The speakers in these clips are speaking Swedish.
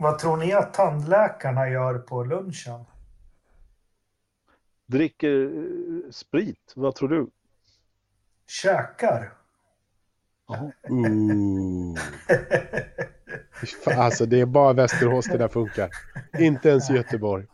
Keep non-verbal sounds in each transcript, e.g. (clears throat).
Vad tror ni att tandläkarna gör på lunchen? Dricker eh, sprit, vad tror du? Käkar. Ooh. alltså det är bara Västerås det där funkar. Inte ens Göteborg.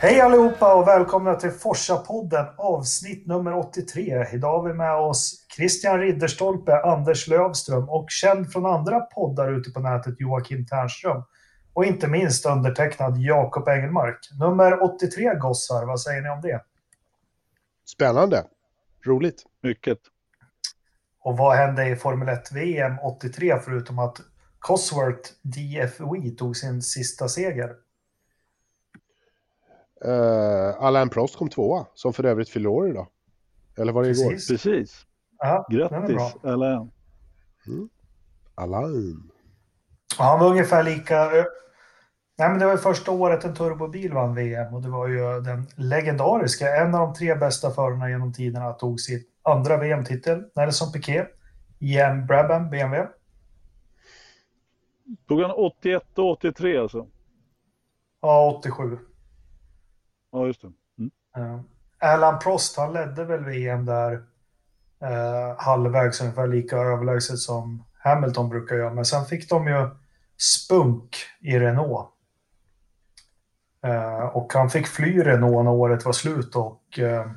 Hej allihopa och välkomna till Forsa-podden avsnitt nummer 83. Idag har vi med oss Christian Ridderstolpe, Anders Lövström och känd från andra poddar ute på nätet Joakim Ternström. Och inte minst undertecknad Jakob Engelmark. Nummer 83 gossar, vad säger ni om det? Spännande. Roligt. Mycket. Och vad hände i Formel 1 VM 83 förutom att Cosworth DFOE tog sin sista seger? Uh, Alain Prost kom tvåa, som för övrigt fyller år idag. Eller var det igår? Precis. Precis. Ja, Grattis, bra. Alain. Alain. Ja, han var ungefär lika... Nej, men det var ju första året en turbobil vann VM och det var ju den legendariska, en av de tre bästa förarna genom tiderna, tog sitt andra VM-titel, Nelson Piquet, en Brabham BMW. Tog han 81 och 83 alltså? Ja, 87. Ja, just det. Mm. Uh, Alan Prost, han ledde väl VM där uh, halvvägs ungefär lika överlägset som Hamilton brukar göra. Men sen fick de ju spunk i Renault. Uh, och han fick fly Renault när året var slut och uh,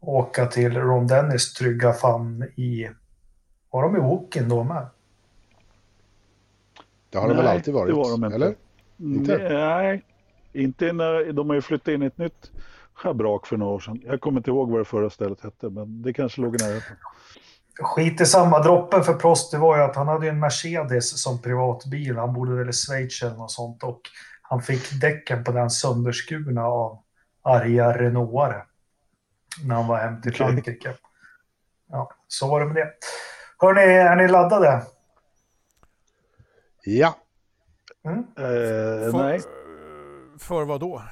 åka till Ron Dennis trygga famn i... Var de i Woken då med? Det har de väl alltid varit? det var de inte. Eller? Inte? Nej, inte när de har ju flyttat in i ett nytt schabrak för några år sedan. Jag kommer inte ihåg vad det förra stället hette, men det kanske låg i närheten. Skit i samma. Droppen för Prost det var ju att han hade ju en Mercedes som privatbil. Han bodde väl i Schweiz eller något sånt. Och han fick däcken på den sönderskurna av arga Renaultare. När han var hem till. Frankrike. Ja, så var det med det. Hörni, är ni laddade? Ja. Mm? Eh, nej, för vad då?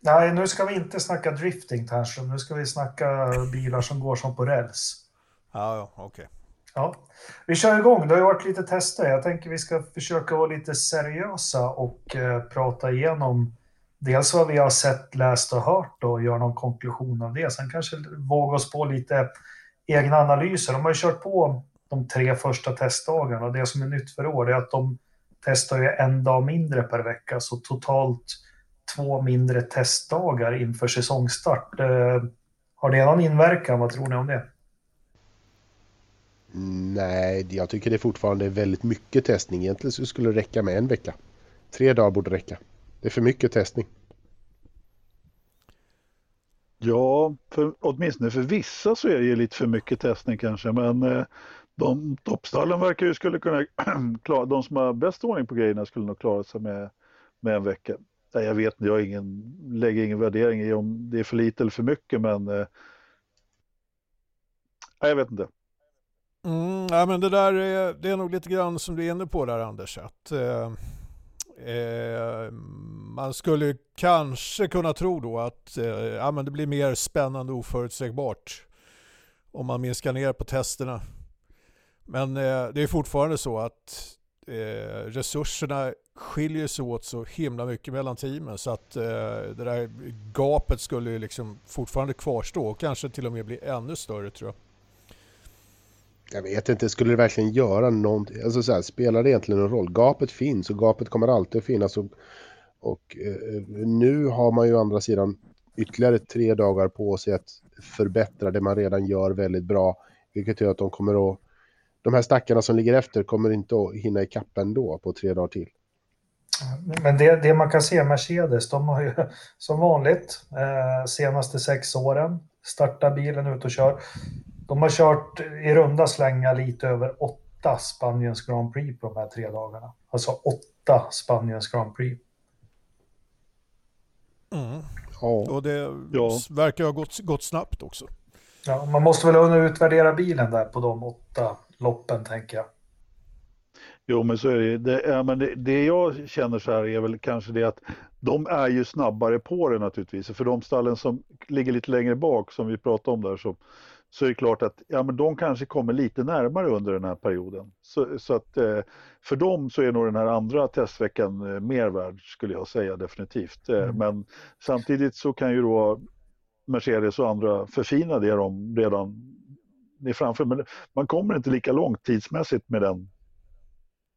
Nej, nu ska vi inte snacka drifting, Ternström. Nu ska vi snacka bilar som går som på räls. Ja, ja, okej. Ja, vi kör igång. Det har ju varit lite tester. Jag tänker vi ska försöka vara lite seriösa och eh, prata igenom dels vad vi har sett, läst och hört och göra någon konklusion av det. Sen kanske våga oss på lite egna analyser. De har ju kört på de tre första testdagarna och det som är nytt för år är att de testar ju en dag mindre per vecka, så totalt två mindre testdagar inför säsongstart. Eh, har det någon inverkan? Vad tror ni om det? Nej, jag tycker det fortfarande är väldigt mycket testning. Egentligen så skulle det räcka med en vecka. Tre dagar borde räcka. Det är för mycket testning. ja, för, åtminstone för vissa så är det ju lite för mycket testning kanske, men eh, de toppstallen verkar ju skulle kunna (clears throat) klara, de som har bäst ordning på grejerna skulle nog klara sig med, med en vecka. Nej, jag vet inte, jag ingen, lägger ingen värdering i om det är för lite eller för mycket, men eh, nej, jag vet inte. Mm, ja, men det där är, det är nog lite grann som du är inne på där Anders. Att, eh, eh, man skulle kanske kunna tro då att eh, ja, men det blir mer spännande och oförutsägbart om man minskar ner på testerna. Men eh, det är fortfarande så att eh, resurserna skiljer sig åt så himla mycket mellan teamen så att eh, det där gapet skulle ju liksom fortfarande kvarstå och kanske till och med bli ännu större tror jag. Jag vet inte, skulle det verkligen göra någonting? Alltså så här, spelar det egentligen någon roll? Gapet finns och gapet kommer alltid att finnas. Och, och eh, nu har man ju å andra sidan ytterligare tre dagar på sig att förbättra det man redan gör väldigt bra. Vilket gör att de kommer att... De här stackarna som ligger efter kommer inte att hinna ikapp ändå på tre dagar till. Men det, det man kan se, Mercedes, de har ju som vanligt eh, senaste sex åren startat bilen ut och kör. De har kört i runda slängar lite över åtta Spaniens Grand Prix på de här tre dagarna. Alltså åtta Spaniens Grand Prix. Mm. Ja. Och det Ja. verkar ha gått, gått snabbt också. Ja, man måste väl kunna utvärdera bilen där på de åtta loppen, tänker jag. Jo, men så är det. det, ja, men det, det jag känner så här är väl kanske det att de är ju snabbare på det naturligtvis. För de stallen som ligger lite längre bak som vi pratade om där så, så är det klart att ja, men de kanske kommer lite närmare under den här perioden. Så, så att eh, för dem så är nog den här andra testveckan eh, mer värd skulle jag säga definitivt. Eh, Mm. Men samtidigt så kan ju då Mercedes och andra förfina det de redan är framför. Men man kommer inte lika långt tidsmässigt med den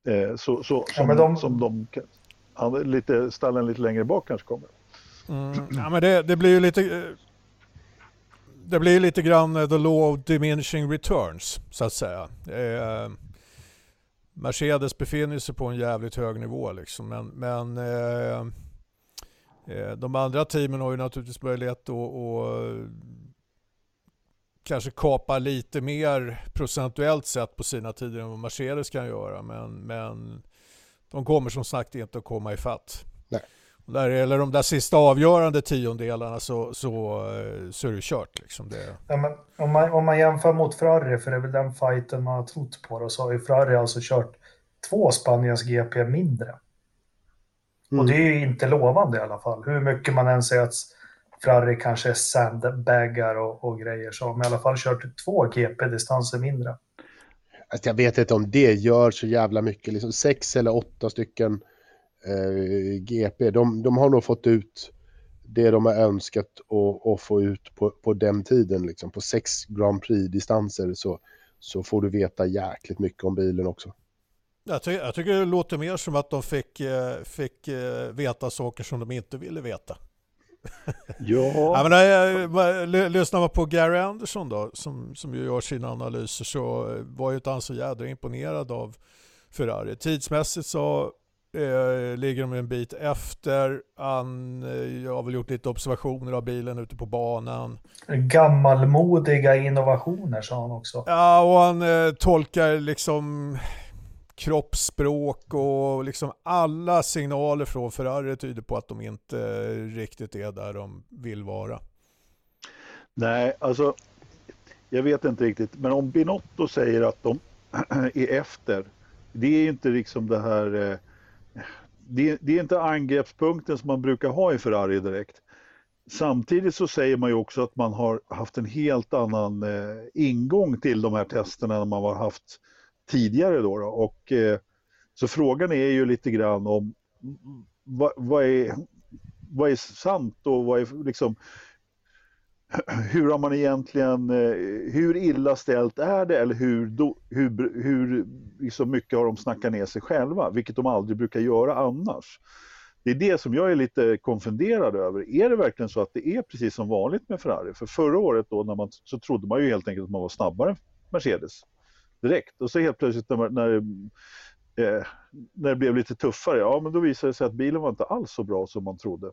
Eh, så, så, som, men de- som de ja, lite, stallen lite längre bak kanske kommer. Mm. Ja, men det, det blir ju lite... Det blir lite grann eh, the law of diminishing returns, så att säga. Eh, Mercedes befinner sig på en jävligt hög nivå liksom, men, men eh, eh, de andra teamen har ju naturligtvis möjlighet att och, kanske kapa lite mer procentuellt sett på sina tider än vad Mercedes kan göra, men, men de kommer som sagt inte att komma ifatt. Nej. Och Där, eller de där sista avgörande tiondelarna så, så, eh, så är det kört. Liksom. Det, Ja, men om, man, om man jämför mot Ferrari, för det är väl den fighten man har trott på, då, så har ju Ferrari alltså kört två Spaniens GP mindre. Mm. Och det är ju inte lovande i alla fall. Hur mycket man än säger att Ferrari kanske sandbaggar och, och grejer, så de i alla fall kört två GP-distanser mindre. Alltså, jag vet inte om det gör så jävla mycket. Liksom sex eller åtta stycken eh, GP. De, de har nog fått ut det de har önskat att att få ut på, på den tiden. Liksom. På sex Grand Prix-distanser så, så får du veta jäkligt mycket om bilen också. jag, ty, jag tycker det låter mer som att de fick, eh, fick eh, veta saker som de inte ville veta. Ja, Ja, men, eh, ly- lyssnar man på Gary Anderson då, som, som ju gör sina analyser, så eh, var ju inte han så jädra imponerad av Ferrari. Tidsmässigt så eh, ligger de en bit efter. Han eh, har väl gjort lite observationer av bilen ute på banan. Gammalmodiga innovationer, sa han också. Ja, och han eh, tolkar liksom kroppsspråk och liksom alla signaler från Ferrari tyder på att de inte riktigt är där de vill vara. nej, alltså jag vet inte riktigt, men om Binotto säger att de (clears throat) är efter, det är ju inte liksom det här, eh, det, det är inte angreppspunkten som man brukar ha i Ferrari direkt. Samtidigt så säger man ju också att man har haft en helt annan eh, ingång till de här testerna än man har haft tidigare då. då. Och, eh, så frågan är ju lite grann om vad, vad, är, vad är sant och vad är liksom hur har man egentligen, eh, hur illa ställt är det eller hur, hur, hur liksom mycket har de snackat ner sig själva, vilket de aldrig brukar göra annars. Det är det som jag är lite konfunderad över. Är det verkligen så att det är precis som vanligt med Ferrari? För förra året då när man, så trodde man ju helt enkelt att man var snabbare än Mercedes direkt. Och så helt plötsligt när, när, eh, när det blev lite tuffare, ja men då visade det sig att bilen var inte alls så bra som man trodde.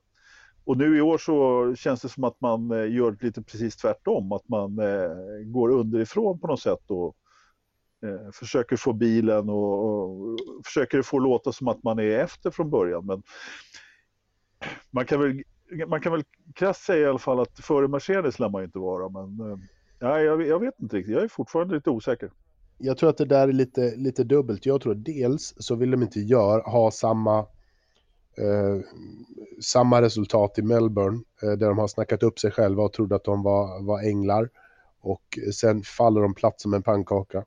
Och nu i år så känns det som att man eh, gör lite precis tvärtom, att man eh, går underifrån på något sätt och eh, försöker få bilen och, och försöker få låta som att man är efter från början. Men man kan väl, man kan väl krasst säga i alla fall att före Mercedes lär man ju inte vara, men eh, ja, jag, jag vet inte riktigt, jag är fortfarande lite osäker. Jag tror att det där är lite, lite dubbelt. Jag tror att dels så vill de inte gör, ha samma, eh, samma resultat i Melbourne eh, där de har snackat upp sig själva och trodde att de var, var änglar. Och sen faller de platt som en pannkaka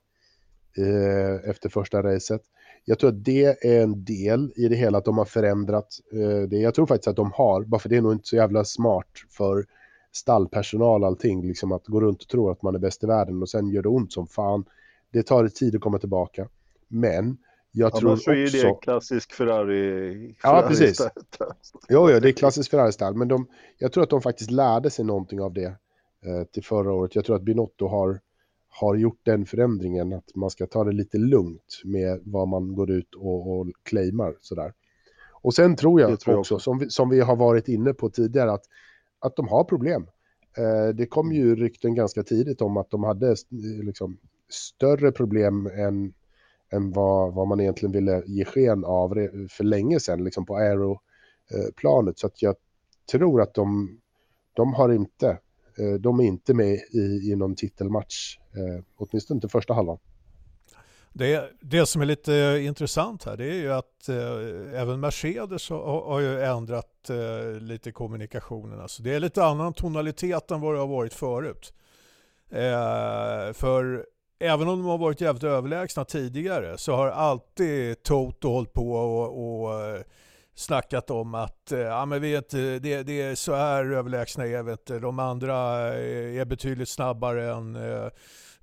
eh, efter första racet. Jag tror att det är en del i det hela, att de har förändrat eh, det. Jag tror faktiskt att de har, bara för det är nog inte så jävla smart för stallpersonal allting, liksom att gå runt och tro att man är bäst i världen och sen gör det ont som fan. Det tar tid att komma tillbaka. Men jag Ja, tror men så är också... det klassisk Ferrari. Ja, Ferrari precis. style. (laughs) Jo, jo, det är klassiskt Ferrari-style, men de, jag tror att de faktiskt lärde sig någonting av det eh, till förra året. Jag tror att Binotto har, har gjort den förändringen, att man ska ta det lite lugnt med vad man går ut och, och claimar sådär. Och sen tror jag, tror jag också, också. Som, vi, som vi har varit inne på tidigare, att, att de har problem. Eh, det kom ju rykten ganska tidigt om att de hade eh, liksom, större problem än, än vad, vad man egentligen ville ge sken av för länge sedan, liksom på aeroplanet. Så att jag tror att de, de har inte, eh, de är inte med i, i någon titelmatch, eh, åtminstone inte första halvan. Det, det som är lite eh, intressant här det är ju att eh, även Mercedes har, har ju ändrat eh, lite kommunikationen. Alltså det är lite annan tonalitet än vad det har varit förut. Eh, för även om de har varit jävligt överlägsna tidigare så har alltid Toto hållit på och, och eh, snackat om att eh, ja, men vi vet, eh, det, det är så här överlägsna är vi inte. de andra är betydligt snabbare än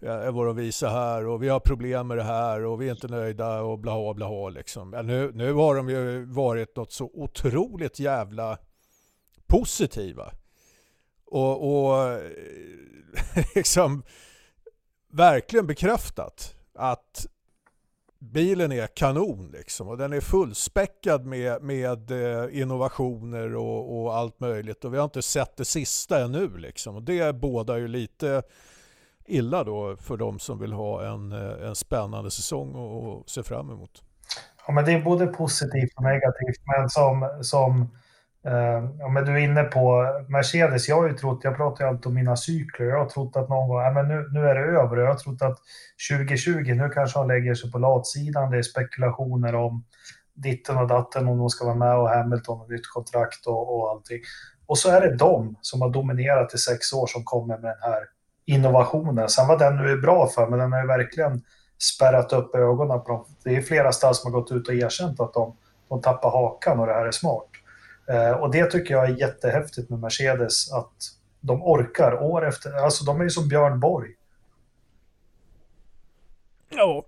än vad de visar här och vi har problem med det här och vi är inte nöjda och blaha blaha liksom. Men nu, nu har de ju varit något så otroligt jävla positiva. Och, och (laughs) liksom verkligen bekräftat att bilen är kanon liksom. Och den är fullspäckad med, med eh, innovationer och, och, allt möjligt. Och vi har inte sett det sista ännu liksom. Och det bådar ju lite illa då för de som vill ha en, eh, en spännande säsong och se fram emot. Ja, men det är både positivt och negativt, men som, som Ehm, ja, men du är inne på Mercedes, jag har ju trott, jag pratar ju alltid om mina cykler, jag har trott att någon gång, ja, men nu, nu är det över, jag har trott att 2020, nu kanske han lägger sig på latsidan, det är spekulationer om ditten och datten, om de ska vara med och Hamilton och nytt kontrakt och, och allting. Och så är det de som har dominerat i sex år som kommer med den här innovationen. Sen vad den nu är bra för, men den har ju verkligen spärrat upp ögonen på dem. Det är flera stall som har gått ut och erkänt att de, de tappar hakan och det här är smart. Eh, och det tycker jag är jättehäftigt med Mercedes, att de orkar år efter... Alltså de är ju som Björn Borg. Ja.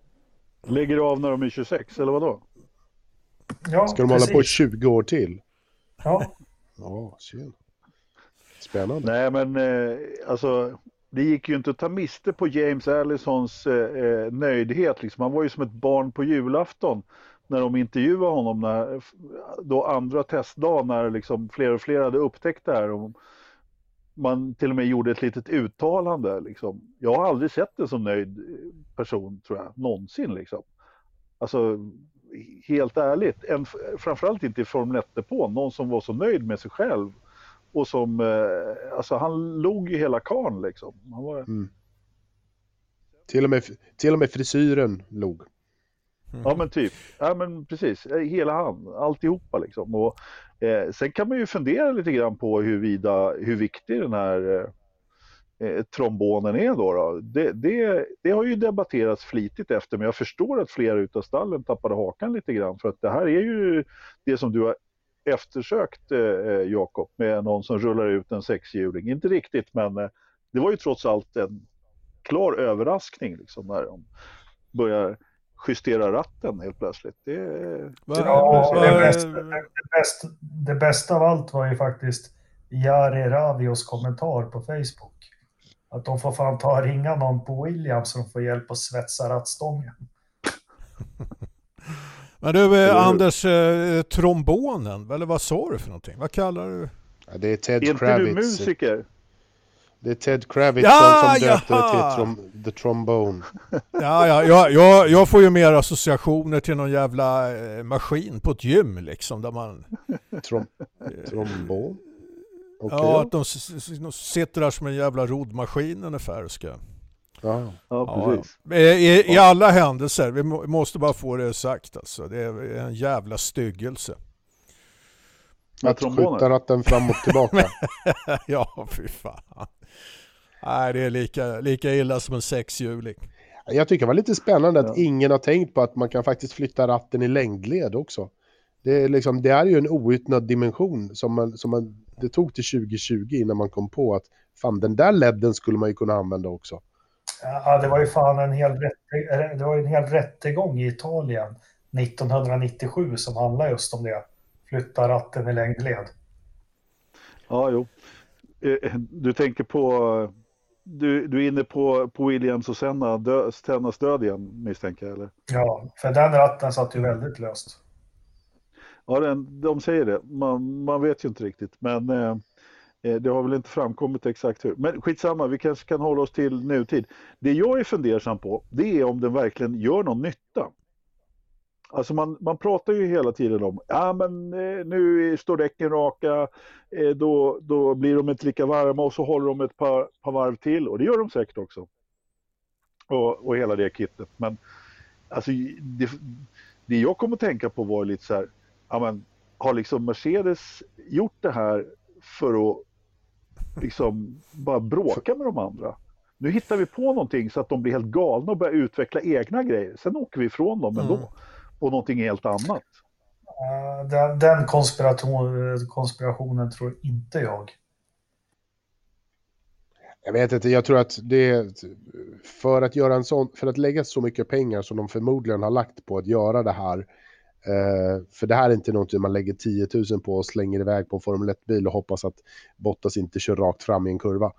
Lägger av när de är 26, eller vadå? Ja, Ska de precis. hålla på 20 år till? Ja. Ja, synd. Spännande. Nej, men eh, alltså det gick ju inte att ta miste på James Allisons eh, eh, nöjdhet. Liksom. Han var ju som ett barn på julafton när de intervjuade honom när, då andra testdagen, när liksom fler och fler hade upptäckt det här. Och man till och med gjorde ett litet uttalande. Liksom. Jag har aldrig sett en så nöjd person, tror jag, någonsin. Liksom. Alltså, helt ärligt, en, framförallt inte i Formel 1-depån, någon som var så nöjd med sig själv och som, eh, alltså han log ju hela karn liksom. Han var... Mm. Till, och med, till och med frisyren log. Mm. Ja men typ, ja men precis, eh, hela han, alltihopa liksom. Och, eh, sen kan man ju fundera lite grann på huruvida, hur viktig den här eh, eh, trombonen är då. då. Det, det, det, har ju debatterats flitigt efter men jag förstår att flera utav stallen tappade hakan lite grann för att det här är ju det som du har eftersökt eh, eh, Jakob med någon som rullar ut en sexhjuling. Inte riktigt men eh, det var ju trots allt en klar överraskning liksom när de börjar justera ratten helt plötsligt. Det, ja, det, bästa, det, bästa, det bästa av allt var ju faktiskt Jari Ravios kommentar på Facebook. Att de får fan ta och ringa någon på Williams så de får hjälp att svetsa rattstången. (laughs) Men du eh, Anders, eh, trombonen, eller vad sa du för någonting? Vad kallar du? Ja, det är Ted Kravitz. Är inte du musiker? Det är Ted Kravitz ja, som, döpte det till trom The Trombone. (laughs) Ja, ja, jag, jag, jag får ju mer associationer till någon jävla eh, maskin på ett gym liksom där man... (laughs) Trom trombon? Okay. Ja, att de, de sitter där som en jävla rodmaskin ungefär och ska... Ja, ja precis. Ja, I, I, alla händelser, vi måste bara få det sagt alltså. Det är en jävla styggelse. Att skjuta ratten fram och tillbaka. (laughs) ja, fy fan. Nej, det är lika, lika illa som en sexhjuling. Jag tycker det var lite spännande att ingen har tänkt på att man kan faktiskt flytta ratten i längdled också. Det är, liksom, det är ju en outnyttjad dimension som, man, som man, det tog till 2020 innan man kom på att fan den där ledden skulle man ju kunna använda också. Ja, det var ju fan en hel, rätte, det var en hel rättegång i Italien 1997 som handlade just om det. Flytta ratten i längdled. Ja, jo. Eh, du tänker på... Du, du är inne på, på Williams och Senna, dö, Sennas död igen misstänker jag? Eller? Ja, för den ratten satt ju väldigt löst. Ja, den, de säger det. Man, man vet ju inte riktigt. Men eh, Eh, det har väl inte framkommit exakt hur. Men skitsamma, vi kanske kan hålla oss till nutid. Det jag är fundersam på, det är om den verkligen gör någon nytta. Alltså man, man pratar ju hela tiden om, ja men eh, nu står däcken raka, eh, då, då blir de inte lika varma och så håller de ett par, par varv till och det gör de säkert också. Och, och hela det kittet. Men alltså det, det jag kom att tänka på var lite så här, ja men har liksom Mercedes gjort det här för att liksom bara bråka med de andra? Nu hittar vi på någonting så att de blir helt galna och börjar utveckla egna grejer. Sen åker vi ifrån dem ändå. Mm på någonting helt annat. Den, den konspirationen tror inte jag. Jag vet inte, jag tror att det för att göra en sån, för att lägga så mycket pengar som de förmodligen har lagt på att göra det här. Eh, för det här är inte någonting man lägger 10 000 på och slänger iväg på en Formel 1-bil och hoppas att Bottas inte kör rakt fram i en kurva.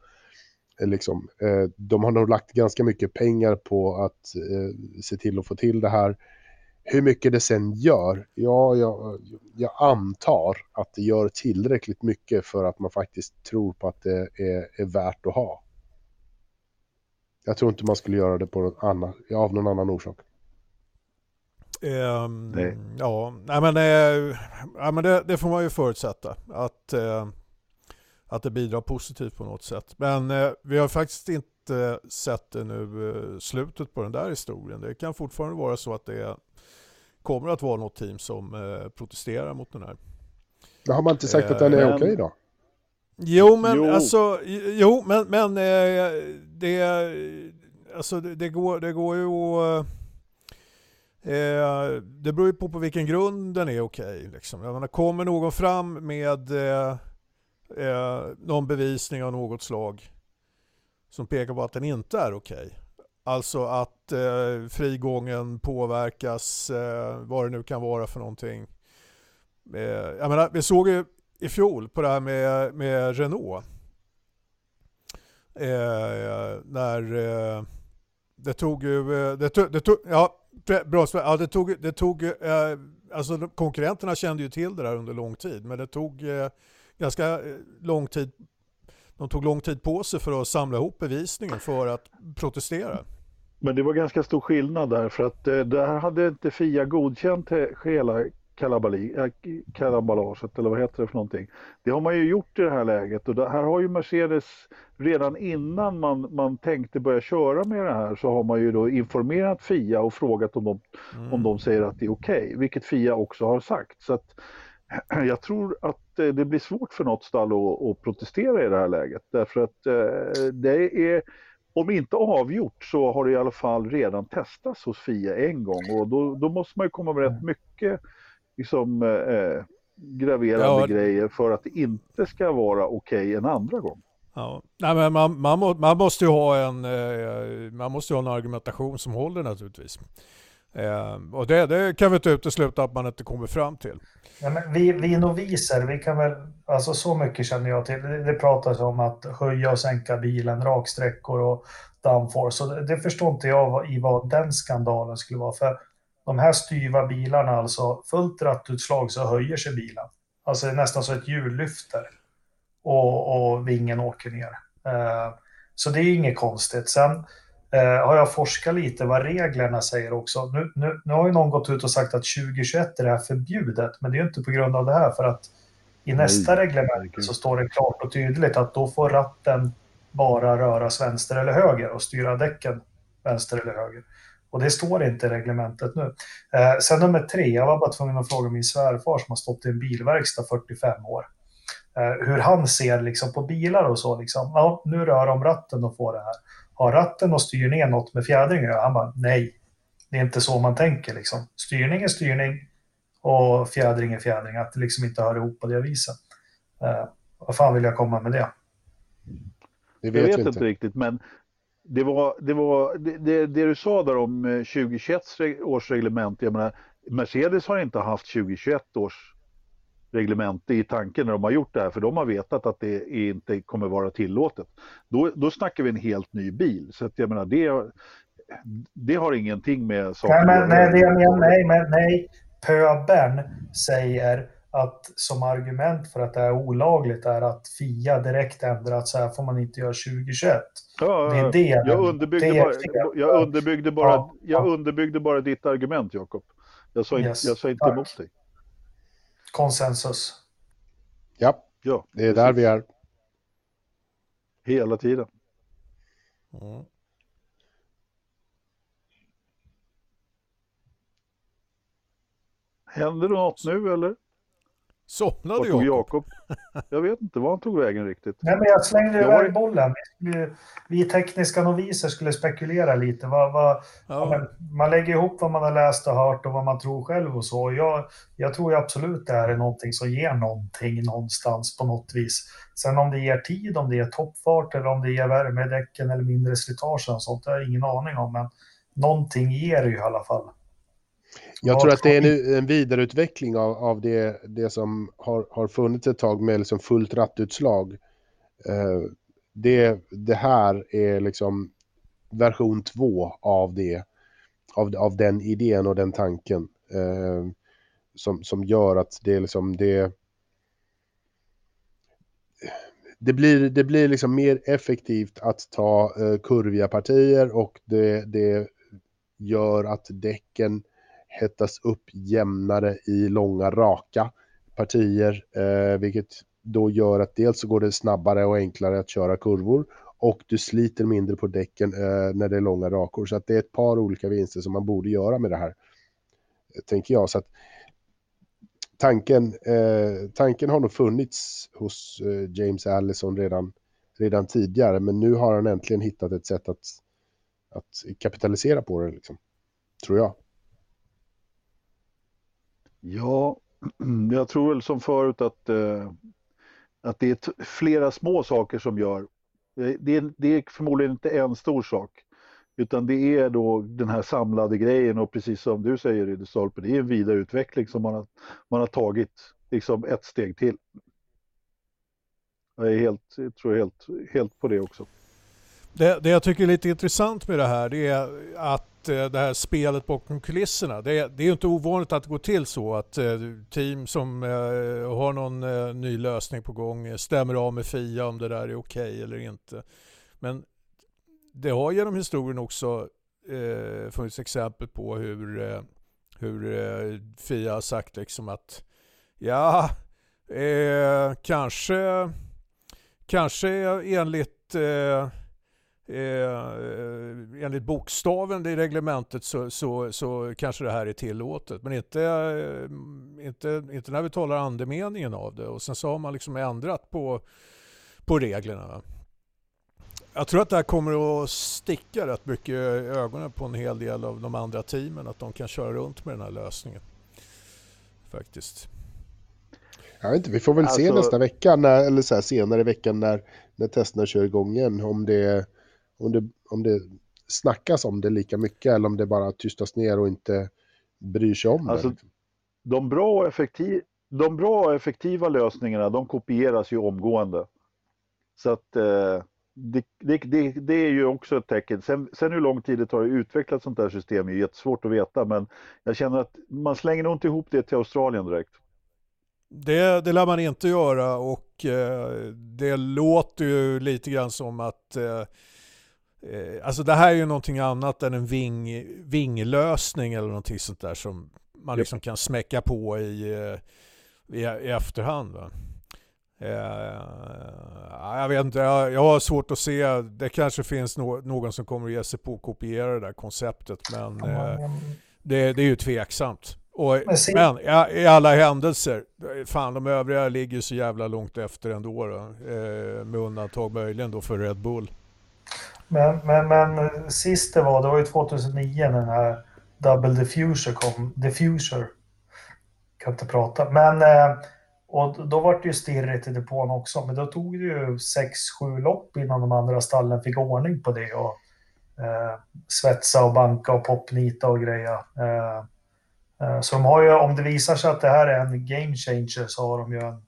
Eh, liksom, eh, de har nog lagt ganska mycket pengar på att eh, se till att få till det här. Hur mycket det sen gör, ja, jag, jag, antar att det gör tillräckligt mycket för att man faktiskt tror på att det är, är värt att ha. Jag tror inte man skulle göra det på något annat, av någon annan orsak. Um, nej. Ja, nej, men, eh, ja, men det, det, får man ju förutsätta. Att, eh, att det bidrar positivt på något sätt. Men eh, vi har faktiskt inte sett det nu, eh, slutet på den där historien. Det kan fortfarande vara så att det är kommer att vara något team som eh, protesterar mot den här. Men har man inte sagt att den är eh, okej okay då? Jo, men jo. alltså, jo, men, men eh, det, alltså, det, det, går, det går ju att... Eh, det beror ju på på vilken grund den är okej. Okay, liksom. kommer någon fram med eh, eh, någon bevisning av något slag som pekar på att den inte är okej. Okay, Alltså att eh, frigången påverkas, eh, vad det nu kan vara för någonting. Eh, jag menar, vi såg ju i fjol på det här med, med Renault. Eh, när eh, det tog ju, eh, det tog, det tog, ja, bra, ja, det tog, det tog eh, alltså konkurrenterna kände ju till det där under lång tid, men det tog eh, ganska eh, lång tid de tog lång tid på sig för att samla ihop bevisningen för att protestera. Men det var ganska stor skillnad där för att eh, där hade inte Fia godkänt hela kalabalaget eller vad heter det för någonting. Det har man ju gjort i det här läget och det här har ju Mercedes redan innan man, man tänkte börja köra med det här så har man ju då informerat Fia och frågat om de, mm. om de säger att det är okej, okay, vilket Fia också har sagt. Så att, (clears throat) jag tror att eh, det blir svårt för något stall att, att protestera i det här läget därför att eh, det är om inte avgjort så har det i alla fall redan testats hos FIA en gång och då, då måste man ju komma med rätt mm. mycket liksom, eh, graverande ja, grejer för att det inte ska vara okej okay en andra gång. Ja. Nej, men man, man, må, man, måste ju ha en, eh, man måste ha en argumentation som håller naturligtvis. Eh, och det, det kan vi inte utesluta att man inte kommer fram till. Ja, men vi, vi noviser, vi kan väl, alltså så mycket känner jag till. Det, det pratas om att höja och sänka bilen, raksträckor och downforce. Och det, det förstår inte jag i vad den skandalen skulle vara. För de här styva bilarna, alltså fullt rattutslag så höjer sig bilen. Alltså det är nästan så ett hjul lyfter och, och vingen åker ner. Eh, så det är inget konstigt. Sen eh, har jag forskat lite vad reglerna säger också. Nu, nu, nu har ju någon gått ut och sagt att 2021 är det här förbjudet, men det är ju inte på grund av det här för att i nästa Nej, reglement så står det klart och tydligt att då får ratten bara röras vänster eller höger och styra däcken vänster eller höger. Och det står inte i reglementet nu. Eh, sen nummer tre, jag var bara tvungen att fråga min svärfar som har stått i en bilverkstad 45 år. Eh, hur han ser liksom, på bilar och så. Liksom. Ja, nu rör de ratten och får det här har ratten och styrning något med fjädring att Han bara, nej, det är inte så man tänker. Liksom. Styrning är styrning och fjädring är fjädring. Att det liksom inte hör ihop på det viset. Uh, vad fan vill jag komma med det? Det vet jag vet inte. inte riktigt, men det, var, det, var, det, det, det, du sa där om 2021 eh, års reglement, jag menar, Mercedes har inte haft 2021 års reglemente i tanken när de har gjort det här, för de har vetat att det inte kommer vara tillåtet. Då, då snackar vi en helt ny bil, så att jag menar det, det har ingenting med saken nej, men, nej, det menar, nej, men nej, Pöbern säger att som argument för att det är olagligt är att FIA direkt ändrat så här får man inte göra 2021. Ja, det är det. Jag underbyggde, det bara, jag underbyggde bara, ja, jag underbyggde bara ditt argument, Jakob. Jag sa, Yes, inte, jag sa inte emot dig. Konsensus. Ja, Ja, det är där vi är. hela tiden. Mm. Händer det något nu eller? Somnade Jakob? Jakob? Jag vet inte var han tog vägen riktigt. Nej, men jag slängde iväg har- bollen. Vi, vi tekniska noviser skulle spekulera lite. Vad, vad, ja. Men man lägger ihop vad man har läst och hört och vad man tror själv och så. Jag, jag tror ju absolut det här är någonting som ger någonting någonstans på något vis. Sen om det ger tid, om det ger toppfart eller om det ger värme i däcken eller mindre slitage och sånt, det har jag ingen aning om. Men någonting ger det ju i alla fall. Jag Ja, tror att det är en, en vidareutveckling av, av det, det som har, har funnits ett tag med liksom fullt rattutslag. Eh, det, det här är liksom version två av det. Av, av den idén och den tanken. Eh, som, som gör att det är liksom det... Det blir, det blir liksom mer effektivt att ta eh, kurviga partier och det, det gör att däcken hettas upp jämnare i långa raka partier, eh, vilket då gör att dels så går det snabbare och enklare att köra kurvor och du sliter mindre på däcken eh, när det är långa rakor. Så att det är ett par olika vinster som man borde göra med det här, tänker jag. Så att tanken, eh, tanken har nog funnits hos eh, James Allison redan, redan tidigare, men nu har han äntligen hittat ett sätt att, att kapitalisera på det, liksom, tror jag. Ja, (clears throat) jag tror väl som förut att, eh, att det är flera små saker som gör. Det, det, är, det är förmodligen inte en stor sak. Utan det är då den här samlade grejen och precis som du säger Ridderstolpe, det är en vidareutveckling som man har, man har tagit liksom ett steg till. Jag är helt, jag tror helt, helt på det också. Det, det jag tycker är lite intressant med det här det är att eh, det här spelet bakom kulisserna. Det, är- det är ju inte ovanligt att det går till så att eh, team som eh, har någon ny lösning på gång stämmer av med Fia om det där är okej eller inte. Men det har genom historien också eh, funnits exempel på hur, eh, hur eh, Fia har sagt liksom att ja, eh, kanske, kanske enligt eh, Eh, enligt bokstaven i reglementet så, så, så kanske det här är tillåtet. Men inte, eh, inte, inte när vi talar andemeningen av det. Och sen så har man liksom ändrat på, på reglerna. Jag tror att det här kommer att sticka rätt mycket i ögonen på en hel del av de andra teamen. Att de kan köra runt med den här lösningen. Faktiskt. Jag vet inte, vi får väl se Alltså- nästa vecka, när, eller så här, senare i veckan när, när testerna kör igång igen, om det, om, det, om det snackas om det lika mycket eller om det bara tystas ner och inte bryr sig om Alltså, det. liksom. De bra, och effektiv, de bra och effektiva lösningarna de kopieras ju omgående. Så att eh, det, det, det, det är ju också ett tecken. Sen, sen hur lång tid det tar att utveckla ett sånt här system är ju jättesvårt att veta. Men jag känner att man slänger nog inte ihop det till Australien direkt. Det, det lär man inte göra och eh, det låter ju lite grann som att eh, eh, alltså det här är ju någonting annat än en ving, vinglösning eller någonting sånt där som man liksom kan smäcka på i, eh, i, i efterhand. Va? Eh, jag vet inte, jag, jag har svårt att se, det kanske finns no, någon som kommer att ge sig på att kopiera det där konceptet men eh, det, det är ju tveksamt. Och, men i, i alla händelser, fan de övriga ligger så jävla långt efter ändå då, eh, med undantag möjligen då för Red Bull. Men, men, men sist det var, det var ju 2009 när den här Double Diffuser kom. Diffuser. Kan inte prata. Men, eh, och då var det ju stirrigt i depån också. Men då tog det ju 6-7 lopp innan de andra stallen fick ordning på det. Och eh, svetsa och banka och popnita och greja. Eh, eh, så de har ju, om det visar sig att det här är en game changer så har de ju en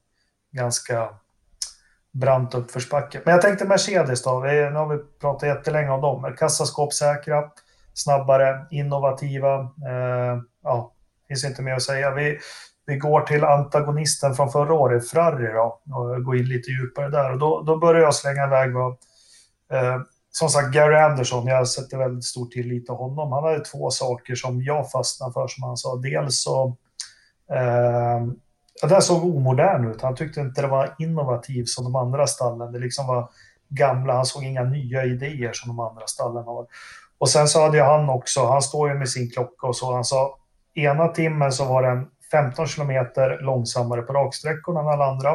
ganska brant uppförsbacke. Men jag tänkte Mercedes då. Vi, nu har vi pratat jättelänge om dem. Kassaskåpssäkra, snabbare, innovativa. Eh, ja, finns inte mer att säga. Vi, vi går till antagonisten från förra året, Ferrari då, och går in lite djupare där. Och då, då börjar jag slänga iväg vad, eh, som sagt, Gary Anderson, jag sätter väldigt stor tillit till honom. Han hade två saker som jag fastnade för, som han sa. Dels så... Eh, ja, det såg omodern ut. Han tyckte inte det var innovativt som de andra stallen. Det liksom var gamla, han såg inga nya idéer som de andra stallen har. Och sen så hade han också, han står ju med sin klocka och så, han sa ena timmen så var den 15 kilometer långsammare på raksträckorna än alla andra.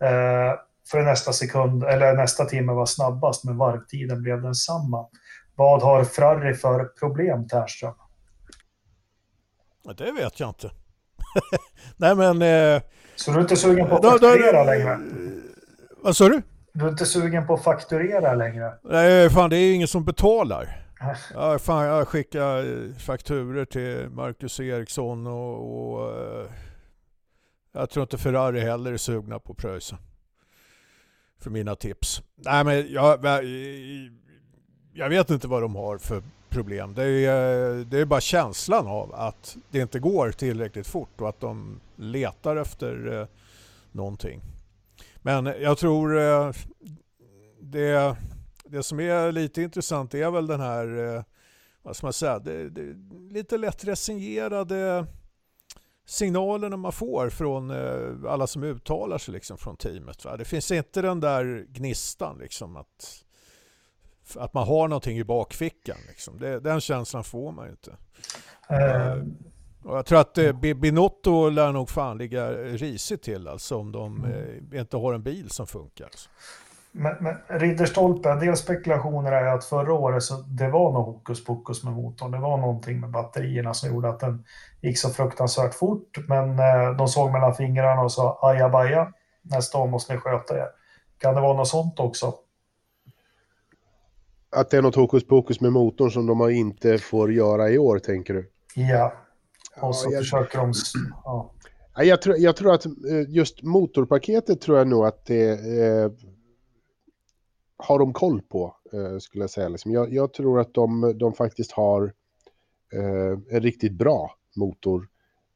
Eh, för nästa sekund, eller nästa timme var snabbast, men varvtiden blev densamma. Vad har Frarri för problem, Ternström? Det vet jag inte. (laughs) Nej men... Eh, så du är inte sugen på att fakturera längre? Vad sa du? Du är inte sugen på att fakturera längre? Nej, fan det är ju ingen som betalar. Ja, fan, jag skickar eh, fakturer till Marcus Eriksson och, och uh, jag tror inte Ferrari heller är sugna på pröjsa. För mina tips. Nej men jag, jag vet inte vad de har för problem. Det är, eh, det är bara känslan av att det inte går tillräckligt fort och att de letar efter eh, någonting. Men jag tror eh, det det som är lite intressant är väl den här, eh, vad ska man säga, det, det, lite lätt resignerade signalerna man får från alla som uttalar sig liksom från teamet. Va? Det finns inte den där gnistan liksom att, att man har någonting i bakfickan. Liksom. Det, den känslan får man ju inte. Uh. Och jag tror att eh, Binotto lär nog fan ligga risigt till alltså om de eh, inte har en bil som funkar. Alltså. Men, men Ridderstolpe, en del spekulationer är att förra året så det var något hokus pokus med motorn. Det var någonting med batterierna som gjorde att den gick så fruktansvärt fort. Men eh, de såg mellan fingrarna och sa ajabaja, nästa år måste ni sköta er. Kan det vara något sånt också? Att det är något hokus pokus med motorn som de inte får göra i år, tänker du? Ja, och så ja, jag... försöker de... Ja. Jag tror, jag tror att eh, just motorpaketet tror jag nog att det eh, har de koll på, eh, skulle jag säga. Liksom. Jag, jag, tror att de, de faktiskt har eh, en riktigt bra motor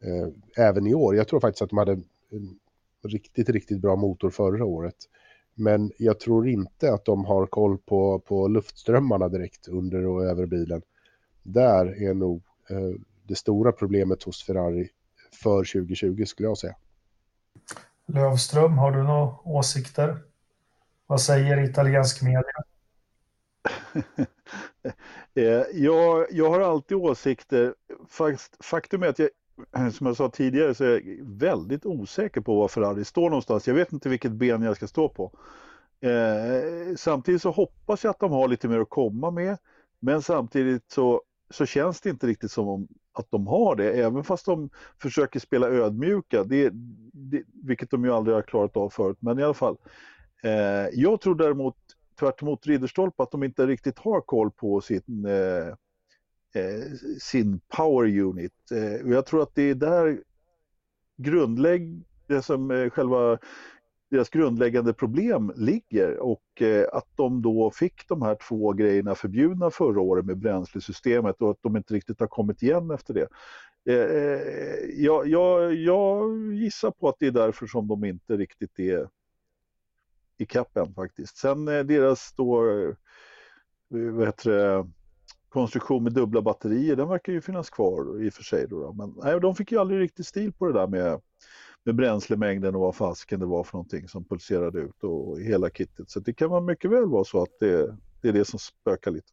eh, även i år. Jag tror faktiskt att de hade en riktigt, riktigt bra motor förra året. Men jag tror inte att de har koll på, på luftströmmarna direkt under och över bilen. Där är nog eh, det stora problemet hos Ferrari för 2020 skulle jag säga. Lövström, har du några åsikter? Vad säger italiensk media? (laughs) Eh, jag, jag har alltid åsikter. Faktum är att jag, (clears throat) som jag sa tidigare, så är jag väldigt osäker på var Ferrari står någonstans. Jag vet inte vilket ben jag ska stå på. Eh, samtidigt så hoppas jag att de har lite mer att komma med. Men samtidigt så, så känns det inte riktigt som om att de har det, även fast de försöker spela ödmjuka, det, det, vilket de ju aldrig har klarat av förut. Men i alla fall, Eh, jag tror däremot, tvärtemot Ridderstolpe, att de inte riktigt har koll på sin, eh, eh, sin power unit. Eh, jag tror att det är där grundlägg, det som eh, själva deras grundläggande problem ligger och eh, att de då fick de här två grejerna förbjudna förra året med bränslesystemet och att de inte riktigt har kommit igen efter det. Eh, eh, jag, jag, jag gissar på att det är därför som de inte riktigt är i kappen faktiskt. Sen eh, deras då, eh, vad heter det, konstruktion med dubbla batterier, den verkar ju finnas kvar i och för sig. Då, då. Men nej, de fick ju aldrig riktigt stil på det där med, med bränslemängden och vad fasken det var för någonting som pulserade ut och hela kittet. Så det kan mycket väl vara så att det, det är det som spökar lite.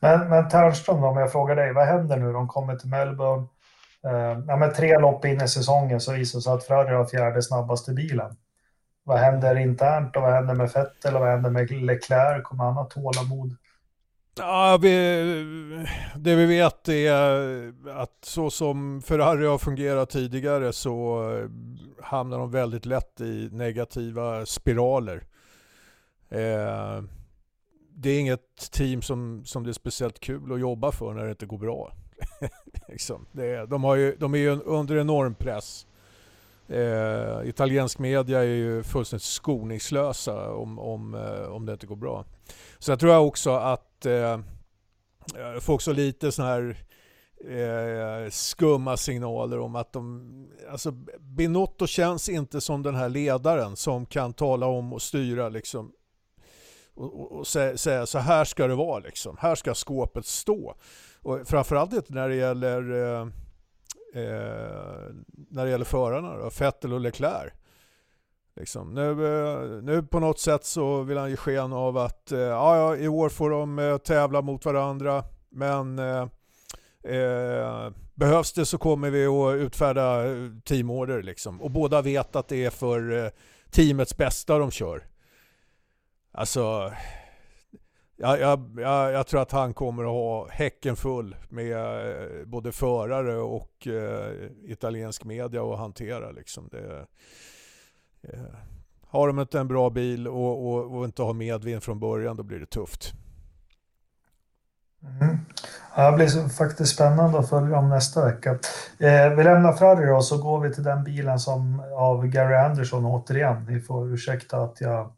Men, men Ternström, om jag frågar dig, vad händer nu? De kommer till Melbourne. Eh, ja, med tre lopp in i säsongen så visar det sig att Ferrari har fjärde snabbaste bilen. Vad händer internt och vad händer med Vettel och vad händer med Leclerc? Kommer han ha tålamod? Ja, vi, det vi vet är att så som Ferrari har fungerat tidigare så hamnar de väldigt lätt i negativa spiraler. Eh, det är inget team som, som det är speciellt kul att jobba för när det inte går bra. (laughs) liksom. det, de, har ju, de är ju under enorm press. Eh, italiensk media är ju fullständigt skoningslösa om, om, eh, om det inte går bra. Så jag tror också att eh, jag får också lite sådana här eh, skumma signaler om att de... Alltså Binotto känns inte som den här ledaren som kan tala om och styra liksom och, och, och säga, säga så här ska det vara liksom. Här ska skåpet stå. Och framförallt inte när det gäller eh, eh, när det gäller förarna då, Vettel och Leclerc. Liksom. Nu, eh, nu på något sätt så vill han ge sken av att eh, ja, i år får de eh, tävla mot varandra men eh, eh, behövs det så kommer vi att utfärda eh, teamorder liksom. Och båda vet att det är för eh, teamets bästa de kör. Alltså, jag, jag, jag, jag, tror att han kommer att ha häcken full med eh, både förare och eh, italiensk media att hantera. Liksom. Det, eh, har de inte en bra bil och, och, och, inte har medvind från början då blir det tufft. Mm. Ja, det blir faktiskt spännande att följa dem nästa vecka. Eh, vi lämnar Ferrari då så går vi till den bilen som av Gary Anderson återigen. Ni får ursäkta att jag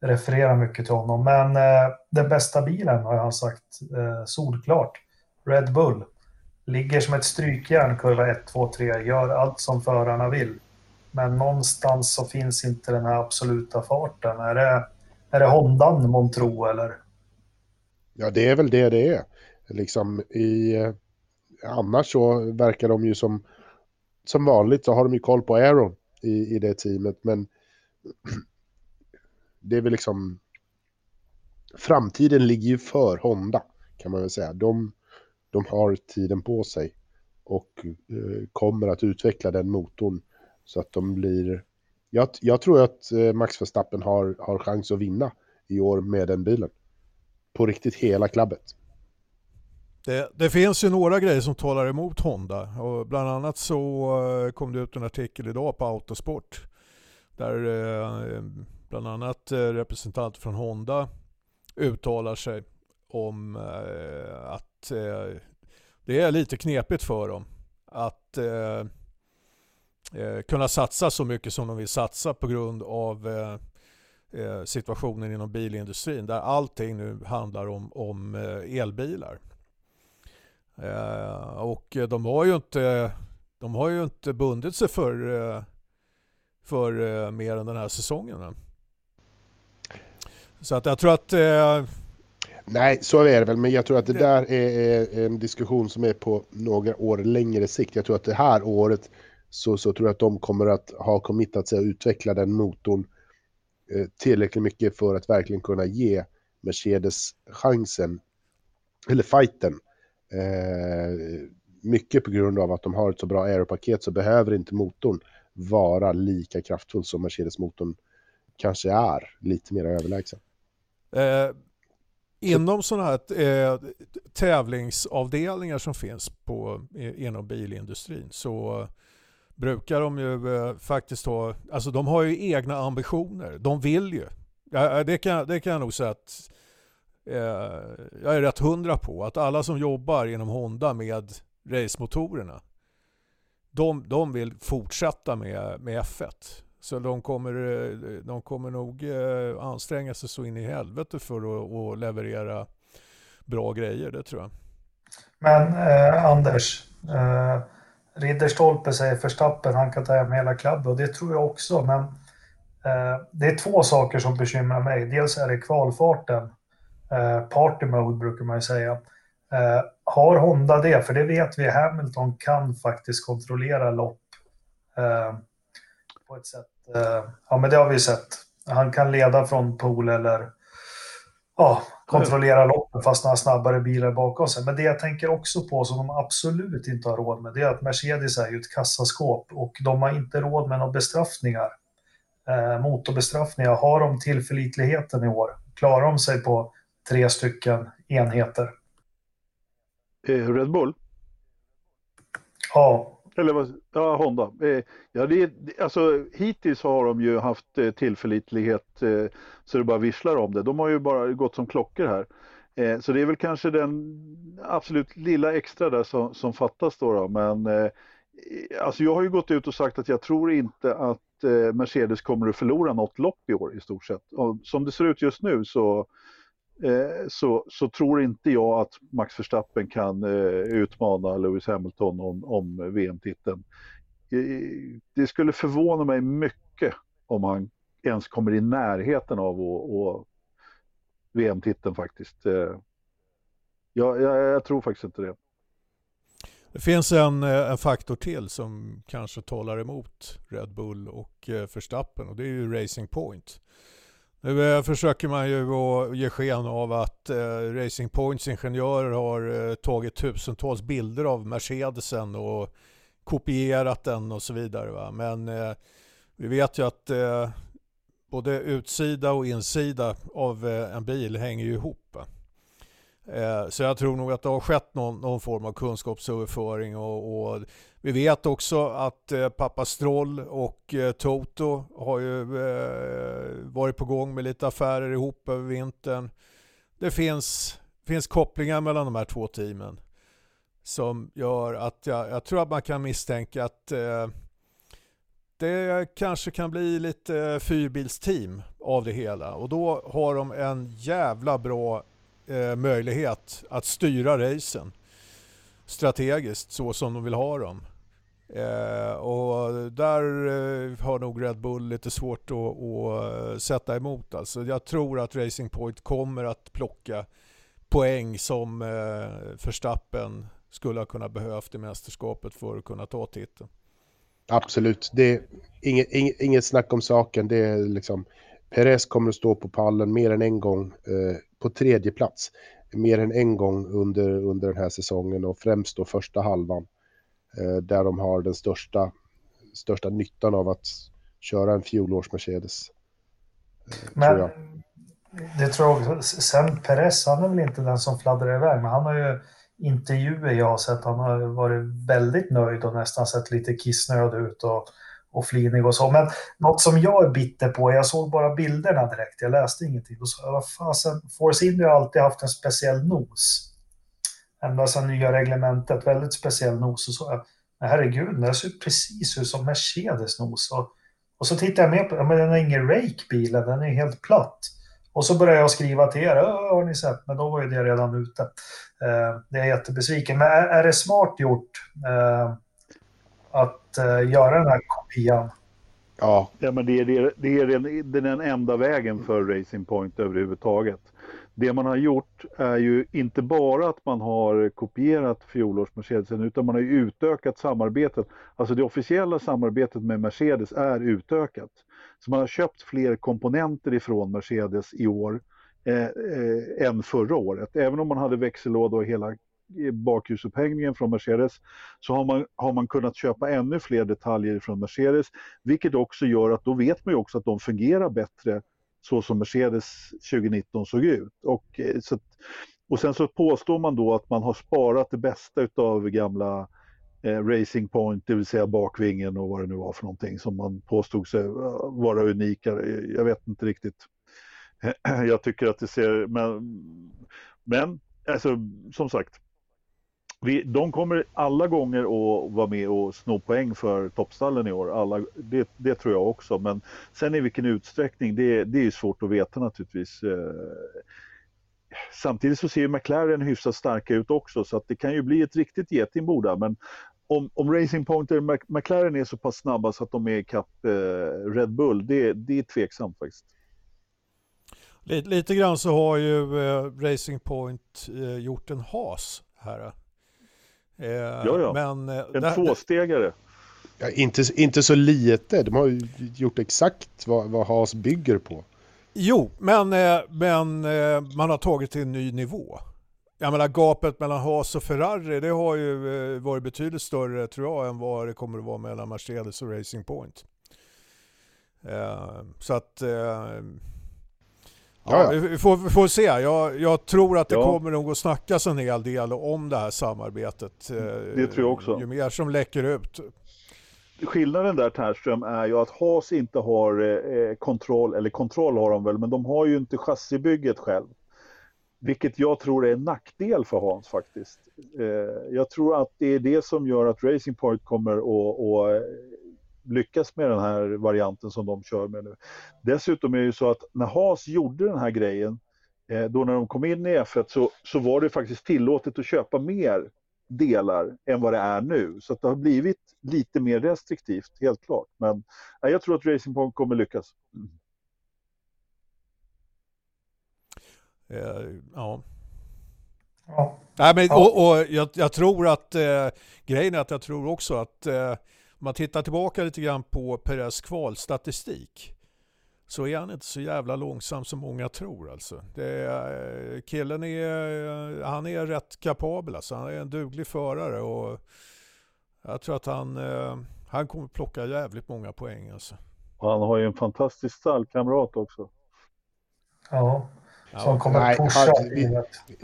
refererar mycket till honom. Men eh, den bästa bilen har han sagt eh, solklart. Red Bull. Ligger som ett strykjärn kurva 1, 2, 3. Gör allt som förarna vill. Men någonstans så finns inte den här absoluta farten. Är det, är det Hondan Montro eller? Ja, det är väl det det är. Liksom i, eh, annars så verkar de ju som, som vanligt så har de ju koll på Aeron i, i det teamet. Men det är väl liksom, framtiden ligger ju för Honda kan man väl säga. De, de har tiden på sig och eh, kommer att utveckla den motorn så att de blir... Jag, jag tror att eh, Max Verstappen har, har chans att vinna i år med den bilen. På riktigt hela klabbet. Det, det, finns ju några grejer som talar emot Honda och bland annat så eh, kom det ut en artikel idag på Autosport där eh, bland annat eh, representanter från Honda uttalar sig om eh, att eh, det är lite knepigt för dem att eh, kunna satsa så mycket som de vill satsa på grund av eh, situationen inom bilindustrin där allting nu handlar om, om eh, elbilar. Eh, och de har ju inte, de har ju inte bundit sig för, eh, för mer än den här säsongen. Så att jag tror att Nej, så är det väl, men jag tror att det där är, en diskussion som är på några år längre sikt. Jag tror att det här året så, så tror jag att de kommer att ha committat sig att utveckla den motorn eh, tillräckligt mycket för att verkligen kunna ge Mercedes chansen, eller fighten. Eh, mycket på grund av att de har ett så bra aeropaket så behöver inte motorn vara lika kraftfull som Mercedes-motorn kanske är, lite mer överlägsen. Eh, inom sådana här eh, tävlingsavdelningar som finns på, eh, inom bilindustrin så brukar de ju eh, faktiskt ha, alltså de har ju egna ambitioner. De vill ju. Ja, det, kan, det kan jag nog säga att eh, jag är rätt hundra på. Att alla som jobbar inom Honda med racemotorerna, de, de vill fortsätta med, med F1. Så de kommer, eh, de kommer nog eh, anstränga sig så in i helvete för att, att leverera bra grejer, det tror jag. Men eh, Anders, eh, Ridderstolpe säger Förstappen, han kan ta hem hela klubben och det tror jag också. Men eh, det är två saker som bekymrar mig. Dels är det kvalfarten. Eh, party mode brukar man ju säga. Eh, har Honda det? För det vet vi, Hamilton kan faktiskt kontrollera lopp eh, på ett sätt. Eh, ja, men det har vi sett. Han kan leda från pool eller ja, kontrollera loppen fast han har snabbare bilar bakom sig. Men det jag tänker också på som de absolut inte har råd med det är att Mercedes är ju ett kassaskåp och de har inte råd med några bestraffningar. Eh, motorbestraffningar. Har de tillförlitligheten i år? Klarar de sig på tre stycken enheter? Eh, Red Bull? Ja, eller vad, ja, Honda. Eh, ja, det, alltså, hittills har de ju haft eh, tillförlitlighet eh, så det bara visslar om det. De har ju bara gått som klockor här. Eh, så det är väl kanske den absolut lilla extra där som, som fattas då. då. Men eh, alltså jag har ju gått ut och sagt att jag tror inte att eh, Mercedes kommer att förlora något lopp i år i stort sett. Och som det ser ut just nu så Eh, så, så tror inte jag att Max Verstappen kan eh, utmana Lewis Hamilton om, om VM-titeln. Det skulle förvåna mig mycket om han ens kommer i närheten av att VM-titeln faktiskt. Eh, jag, jag, jag, tror faktiskt inte det. Det finns en, eh, en faktor till som kanske talar emot Red Bull och eh, Verstappen och det är ju Racing Point. Nu eh, försöker man ju att ge sken av att eh, Racing Points ingenjörer har eh, tagit tusentals bilder av Mercedesen och kopierat den och så vidare. Va? Men vi vet ju att både utsida och insida av en bil hänger ju ihop. Va? Eh, så jag tror nog att det har skett någon, någon form av kunskapsöverföring och, och, vi vet också att eh, pappa Stroll och eh, Toto har ju varit på gång med lite affärer ihop över vintern. Det finns, finns kopplingar mellan de här två teamen som gör att jag, jag tror att man kan misstänka att det kanske kan bli lite fyrbilsteam av det hela och då har de en jävla bra eh, möjlighet att styra racen strategiskt så som de vill ha dem. Eh, och där eh, har nog Red Bull lite svårt att, att, eh, sätta emot. Alltså, jag tror att Racing Point kommer att plocka poäng som eh, Verstappen skulle ha kunnat behövt i mästerskapet för att kunna ta titeln. Absolut, det är inget, inget, inget snack om saken. Det är liksom, Perez kommer att stå på pallen mer än en gång eh, på tredje plats. Mer än en gång under, under den här säsongen och främst då första halvan. Eh, där de har den största, största nyttan av att köra en fjolårs Mercedes. Eh, men tror det tror jag Sen Perez, han är väl inte den som fladdrar iväg, men han har ju intervjuer jag har sett, han har varit väldigt nöjd och nästan sett lite kissnödig ut och, och flinig och så. Men något som jag är bitter på, jag såg bara bilderna direkt, jag läste ingenting. Och så, vad fasen, Force India har alltid haft en speciell nos. Ända sedan nya reglementet, väldigt speciell nos. Och så, men herregud, den ser precis ut som Mercedes nos. Och, och så tittar jag mer på, men den har ingen rake bilen, den är helt platt. Och så började jag skriva till er, har ni sett? Men då var ju det redan ute. Eh, det är jättebesviken. Men är, är det smart gjort eh, att eh, göra den här kopian? Ja. ja men det är, det, det är den, den enda vägen för Racing Point överhuvudtaget. Det man har gjort är ju inte bara att man har kopierat fjolårs Mercedes utan man har ju utökat samarbetet. Alltså det officiella samarbetet med Mercedes är utökat. Så man har köpt fler komponenter ifrån Mercedes i år eh, eh, än förra året. Även om man hade växellåda och hela bakljusupphängningen från Mercedes så har man, har man kunnat köpa ännu fler detaljer från Mercedes vilket också gör att då vet man ju också att de fungerar bättre så som Mercedes 2019 såg ut. Och, eh, så, och sen så påstår man då att man har sparat det bästa utav gamla eh, Racing Point, det vill säga bakvingen och vad det nu var för någonting som man påstod sig eh, vara unika. Jag vet inte riktigt. (clears throat) Jag tycker att det ser, men, men alltså, som sagt, vi, de kommer alla gånger att vara med och sno poäng för toppstallen i år. Alla, det, det, tror jag också, men sen i vilken utsträckning, det, det är svårt att veta naturligtvis. Eh, samtidigt så ser McLaren hyfsat starka ut också, så att det kan ju bli ett riktigt getingbo där. Men om, om Racing Point eller McLaren är så pass snabba så att de är ikapp eh, Red Bull, det, det är tveksamt faktiskt. Lite, lite grann så har ju eh, Racing Point eh, gjort en has här. Eh, ja, ja. Men, eh, en det, tvåstegare. Ja, inte, inte så lite. De har ju gjort exakt vad, vad has bygger på. Jo, men, eh, men eh, man har tagit till en ny nivå. Jag menar gapet mellan Haas och Ferrari det har ju varit betydligt större tror jag än vad det kommer att vara mellan Mercedes och Racing Point. Så att Ja, vi, får, vi får se. Jag, jag tror att det ja. kommer nog att snackas en hel del om det här samarbetet. Eh, det tror jag också. Ju mer som läcker ut. Skillnaden där Tärström är ju att Haas inte har eh, kontroll, eller kontroll har de väl, men de har ju inte chassibygget själv. Vilket jag tror är en nackdel för Hans faktiskt. Eh, jag tror att det är det som gör att Racing Point kommer att lyckas med den här varianten som de kör med nu. Dessutom är det ju så att när Haas gjorde den här grejen, eh, då när de kom in i F1 så, så var det faktiskt tillåtet att köpa mer delar än vad det är nu. Så det har blivit lite mer restriktivt, helt klart. Men jag tror att Racing Point kommer lyckas. Eh, ja. Ja. Nej, men, Ja. och, och jag, jag tror att eh, grejen är att jag tror också att eh, man tittar tillbaka lite grann på Perez kvalstatistik så är han inte så jävla långsam som många tror alltså. Det är, eh, killen är, han är rätt kapabel alltså. Han är en duglig förare och jag tror att han, eh, han kommer plocka jävligt många poäng alltså. Och han har ju en fantastisk stallkamrat också. ja. Som Ja. kommer Nej, pusha han- vi-.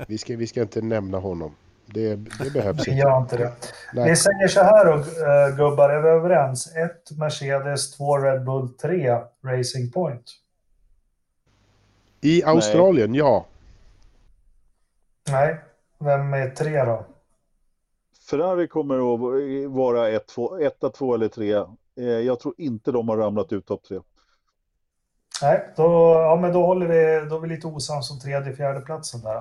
Vi ska, vi ska inte nämna honom. Det, det behövs inte. gör inte det. Nej. Vi säger så här då, eh, gubbar. Är vi överens? Ett Mercedes, två Red Bull, tre Racing Point. I Australien, ja. Nej, vem är tre då? Ferrari kommer att vara ett, två, etta, två eller tre. Eh, Jag tror inte de har ramlat ut topp tre. Nej, då, ja, men då håller vi, då är vi lite osams om tredje, fjärde platsen där.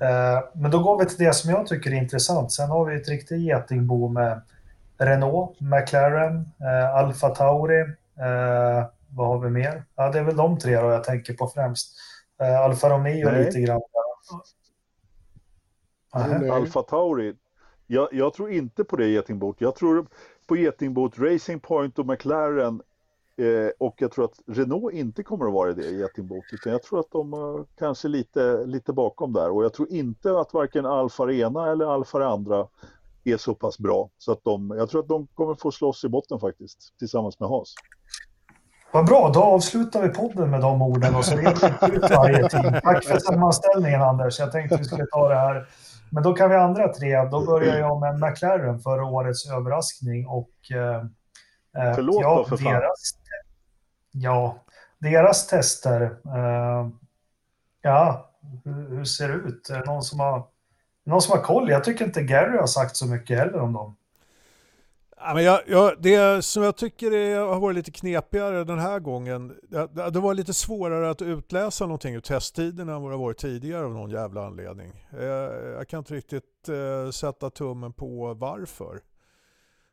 Eh, men då går vi till det som jag tycker är intressant. Sen har vi ett riktigt getingbo med Renault, McLaren, eh, Alfa Tauri. Eh, vad har vi mer? Ja, det är väl de tre då jag tänker på främst. Eh, Alfa Romeo Nej. lite grann. Nej. Alfa Tauri. Jag, jag tror inte på det getingbot. Jag tror på getingbot Racing Point och McLaren. Eh, och jag tror att Renault inte kommer att vara det i getingbot. Utan jag tror att de är kanske lite, lite bakom där. Och jag tror inte att varken Alfa det ena eller Alfa det andra är så pass bra. Så att de, jag tror att de kommer få slåss i botten faktiskt. Tillsammans med Haas. Vad bra, då avslutar vi podden med de orden och så reder vi ut varje team. Tack för sammanställningen Anders. Jag tänkte vi skulle ta det här. Men då kan vi andra tre. Då börjar jag med McLaren, förra årets överraskning. Och, eh, eh, Förlåt då, för fan. Deras, ja, deras tester. Eh, ja, hur, hur ser det ut? Är det någon som har någon som har koll? Jag tycker inte Gary har sagt så mycket heller om dem. Ja, men jag, jag, det som jag tycker är, har varit lite knepigare den här gången, det, det var lite svårare att utläsa någonting ur testtiderna än vad det varit tidigare av någon jävla anledning. Jag, jag kan inte riktigt eh, sätta tummen på varför.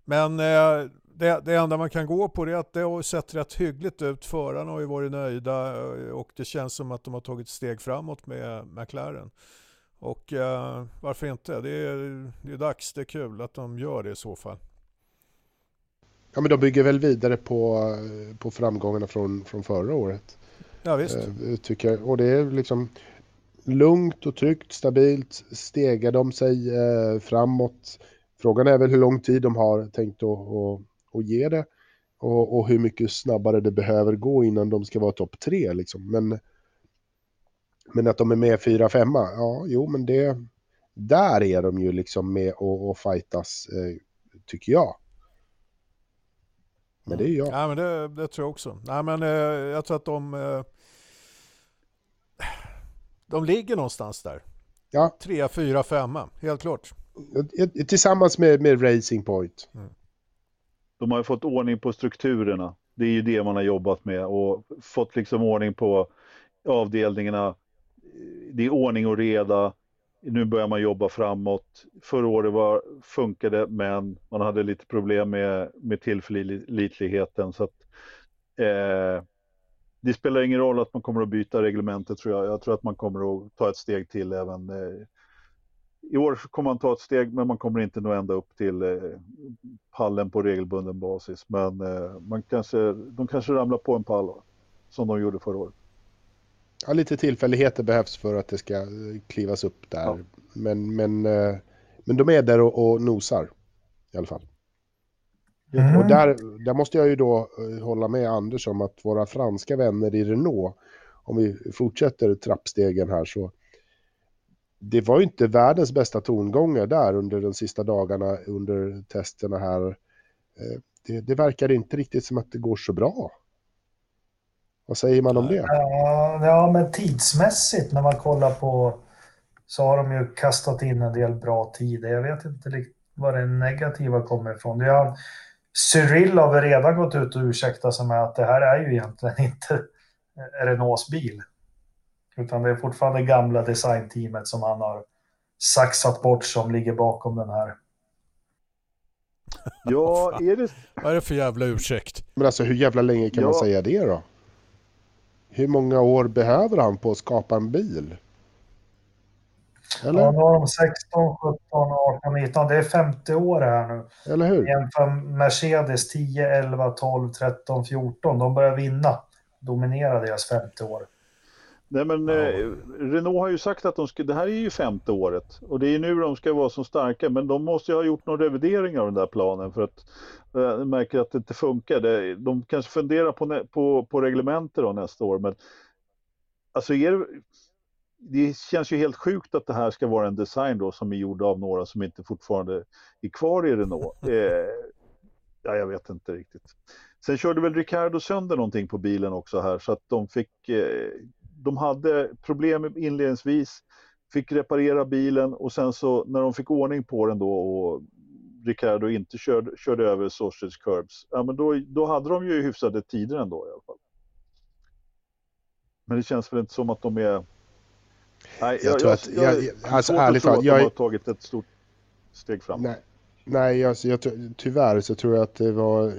Men eh, det, det enda man kan gå på är att det har sett rätt hyggligt ut. Förarna har ju varit nöjda eh, och det känns som att de har tagit steg framåt med McLaren. Och eh, varför inte? Det är, det är dags, det är kul att de gör det i så fall. Ja, men de bygger väl vidare på, på framgångarna från, från förra året. Ja, visst. Eh, tycker jag. Och det är liksom lugnt och tryggt, stabilt. Stegar de sig eh, framåt? Frågan är väl hur lång tid de har tänkt att, att, att ge det. Och, och hur mycket snabbare det behöver gå innan de ska vara topp tre. Liksom. Men, men att de är med fyra, femma, ja, jo, men det... Där är de ju liksom med och, och fightas, eh, tycker jag. Men det är jag. Ja, men det, det tror jag också. Nej, men eh, jag tror att de... Eh, de ligger någonstans där. Ja. Tre, fyra, femma. Helt klart. Tillsammans med, med Racing Point. De har ju fått ordning på strukturerna. Det är ju det man har jobbat med och fått liksom ordning på avdelningarna. Det är ordning och reda. Nu börjar man jobba framåt. Förra året var, funkade men man hade lite problem med, med tillförlitligheten. Så att, eh, det spelar ingen roll att man kommer att byta reglementet tror jag. Jag tror att man kommer att ta ett steg till även eh, i år kommer man ta ett steg, men man kommer inte nå ända upp till eh, pallen på regelbunden basis. Men eh, man kanske, de kanske ramlar på en pall som de gjorde förra året. Ja, lite tillfälligheter behövs för att det ska eh, klivas upp där. Ja. Men, men, eh, men de är där och, och nosar i alla fall. Mm. Och där, där måste jag ju då hålla med Anders om att våra franska vänner i Renault, om vi fortsätter trappstegen här så det var ju inte världens bästa tongångar där under de sista dagarna under testerna här. Eh, det, det verkar inte riktigt som att det går så bra. Vad säger man om det? Ja, ja, men tidsmässigt när man kollar på så har de ju kastat in en del bra tider. Jag vet inte riktigt var det negativa kommer ifrån. Det är, Cyril har väl redan gått ut och ursäktat sig med att det här är ju egentligen inte Renaults bil. Utan det är fortfarande gamla designteamet som han har saxat bort som ligger bakom den här. Ja, (laughs) är det, Vad är det för jävla ursäkt? Men alltså hur jävla länge kan man Ja. säga det då? Hur många år behöver han på att skapa en bil? Eller? Ja, nu har de 16, 17, 18, 19. Det är 50 år här nu. Eller hur? Jämför Mercedes 10, 11, 12, 13, 14. De börjar vinna. Dominera deras 50 år. Nej men Ja. eh, Renault har ju sagt att de ska, det här är ju femte året och det är nu de ska vara så starka men de måste ju ha gjort någon revidering av den där planen för att eh, de märker att det inte funkar. Det, de kanske funderar på, på, på reglementer då nästa år men alltså är det, det känns ju helt sjukt att det här ska vara en design då som är gjord av några som inte fortfarande är kvar i Renault. (laughs) Eh, ja, jag vet inte riktigt. Sen körde väl Ricardo sönder någonting på bilen också här så att de fick eh, de hade problem inledningsvis, fick reparera bilen och sen så när de fick ordning på den då och Ricardo inte körde, körde över Sausage Curbs, ja men då, då hade de ju hyfsade tider ändå i alla fall. Men det känns väl inte som att de är... Nej, Jag tror att- jag- jag- har alltså, ärligt talat, att jag de har tagit ett stort steg framåt. Nej, nej alltså, jag, tyvärr så tror jag att det var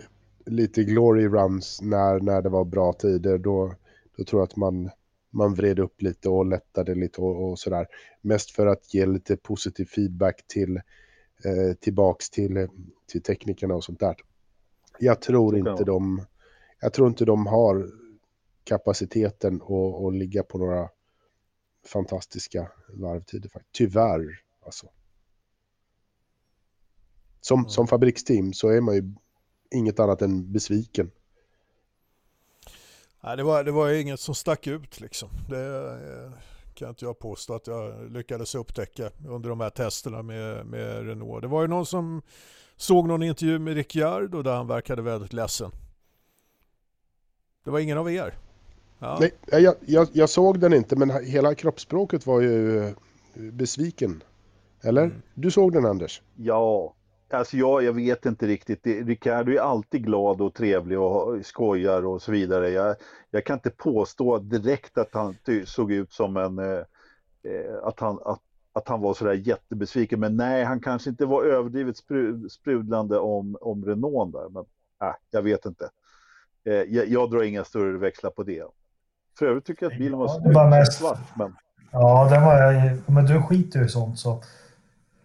lite glory runs när, när det var bra tider. Då, då tror jag att man, man vred upp lite och lättade lite och, och sådär. Mest för att ge lite positiv feedback till, eh, tillbaks till, till teknikerna och sånt där. Jag tror inte de, jag tror inte de har kapaciteten att, att ligga på några fantastiska varvtider. Tyvärr, alltså. Som, Mm. som fabriksteam så är man ju inget annat än besviken. Nej, det, var, det var ju inget som stack ut liksom. Det eh, kan inte jag påstå att jag lyckades upptäcka under de här testerna med, med Renault. Det var ju någon som såg någon intervju med Ricciardo där han verkade väldigt ledsen. Det var ingen av er? Ja. Nej, jag, jag, jag såg den inte men hela kroppsspråket var ju eh, besviken. Eller? Mm. Du såg den Anders? Ja, alltså jag, jag vet inte riktigt. Det, Ricardo är alltid glad och trevlig och skojar och så vidare. Jag, jag kan inte påstå direkt att han såg ut som en... Eh, eh, att, han, att, att han var sådär jättebesviken. Men nej, han kanske inte var överdrivet spru, sprudlande om, om Renault där. Men äh, jag vet inte. Eh, jag, jag drar inga större växlar på det. För övrigt tycker jag att bilen var Ja, mest- svart. Men Ja, den var jag... Men du skiter ju i sånt så...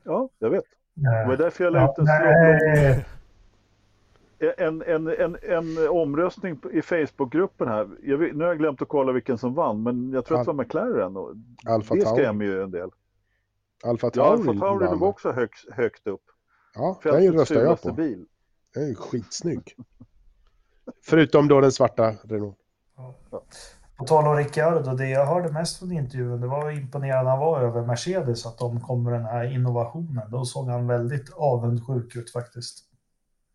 ja, jag vet. Det eh, var därför jag la Ja, ut en slå- nej, En, en, en, en omröstning i Facebookgruppen här. Vet, nu har jag glömt att kolla vilken som vann, men jag tror att det var McLaren. Och Alfa det skrämmer ju en del. Alfa Ja, Tauri, Alfa Tauri vann. låg också högt, högt upp. Ja, den Fältets röstar jag på. bil. Den är ju skitsnygg. Förutom då den svarta Renault. På tal om Ricciardo, det jag hörde mest från intervjun, det var hur imponerad han var över Mercedes, att de kom med den här innovationen. Då såg han väldigt avundsjuk ut faktiskt.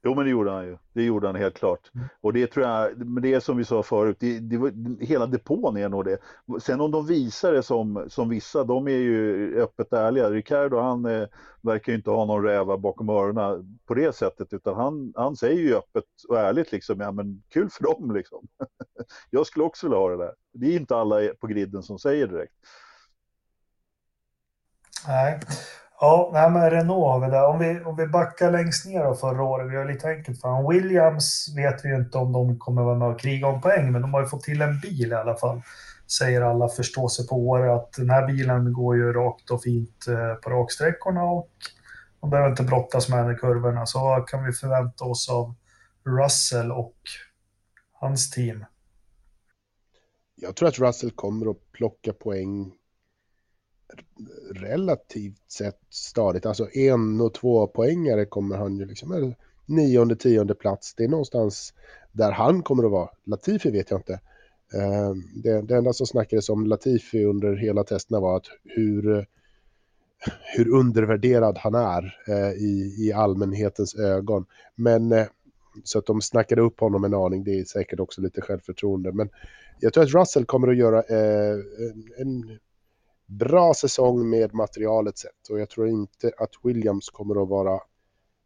Jo, men det gjorde han ju. Det gjorde han helt klart. Mm. Och det tror jag, men det är som vi sa förut, det, det var, hela depån är nog det. Sen om de visar det som, som vissa, de är ju öppet ärliga. Ricardo, han eh, verkar ju inte ha någon räva bakom öronen på det sättet, utan han, han säger ju öppet och ärligt liksom, ja men kul för dem liksom. (laughs) jag skulle också vilja ha det där. Det är inte alla på griden som säger direkt. Nej. Ja, nej, men Renault har vi där. Om vi, om vi backar längst ner då förra året, vi har lite enkelt för honom. Williams vet vi ju inte om de kommer vara med och kriga om poäng, men de har ju fått till en bil i alla fall. Säger alla förståsigpåare att den här bilen går ju rakt och fint eh, på raksträckorna och de behöver inte brottas med den i kurvorna. Så vad kan vi förvänta oss av Russell och hans team? Jag tror att Russell kommer att plocka poäng relativt sett stadigt. Alltså en och två poängare kommer han ju liksom, eller nionde, tionde plats. Det är någonstans där han kommer att vara. Latifi vet jag inte. Ehm, det, det enda som snackades om Latifi under hela testerna var att hur, hur undervärderad han är eh, i, i allmänhetens ögon. Men eh, så att de snackade upp honom en aning, det är säkert också lite självförtroende. Men jag tror att Russell kommer att göra eh, en, en bra säsong med materialet sett. Och jag tror inte att Williams kommer att vara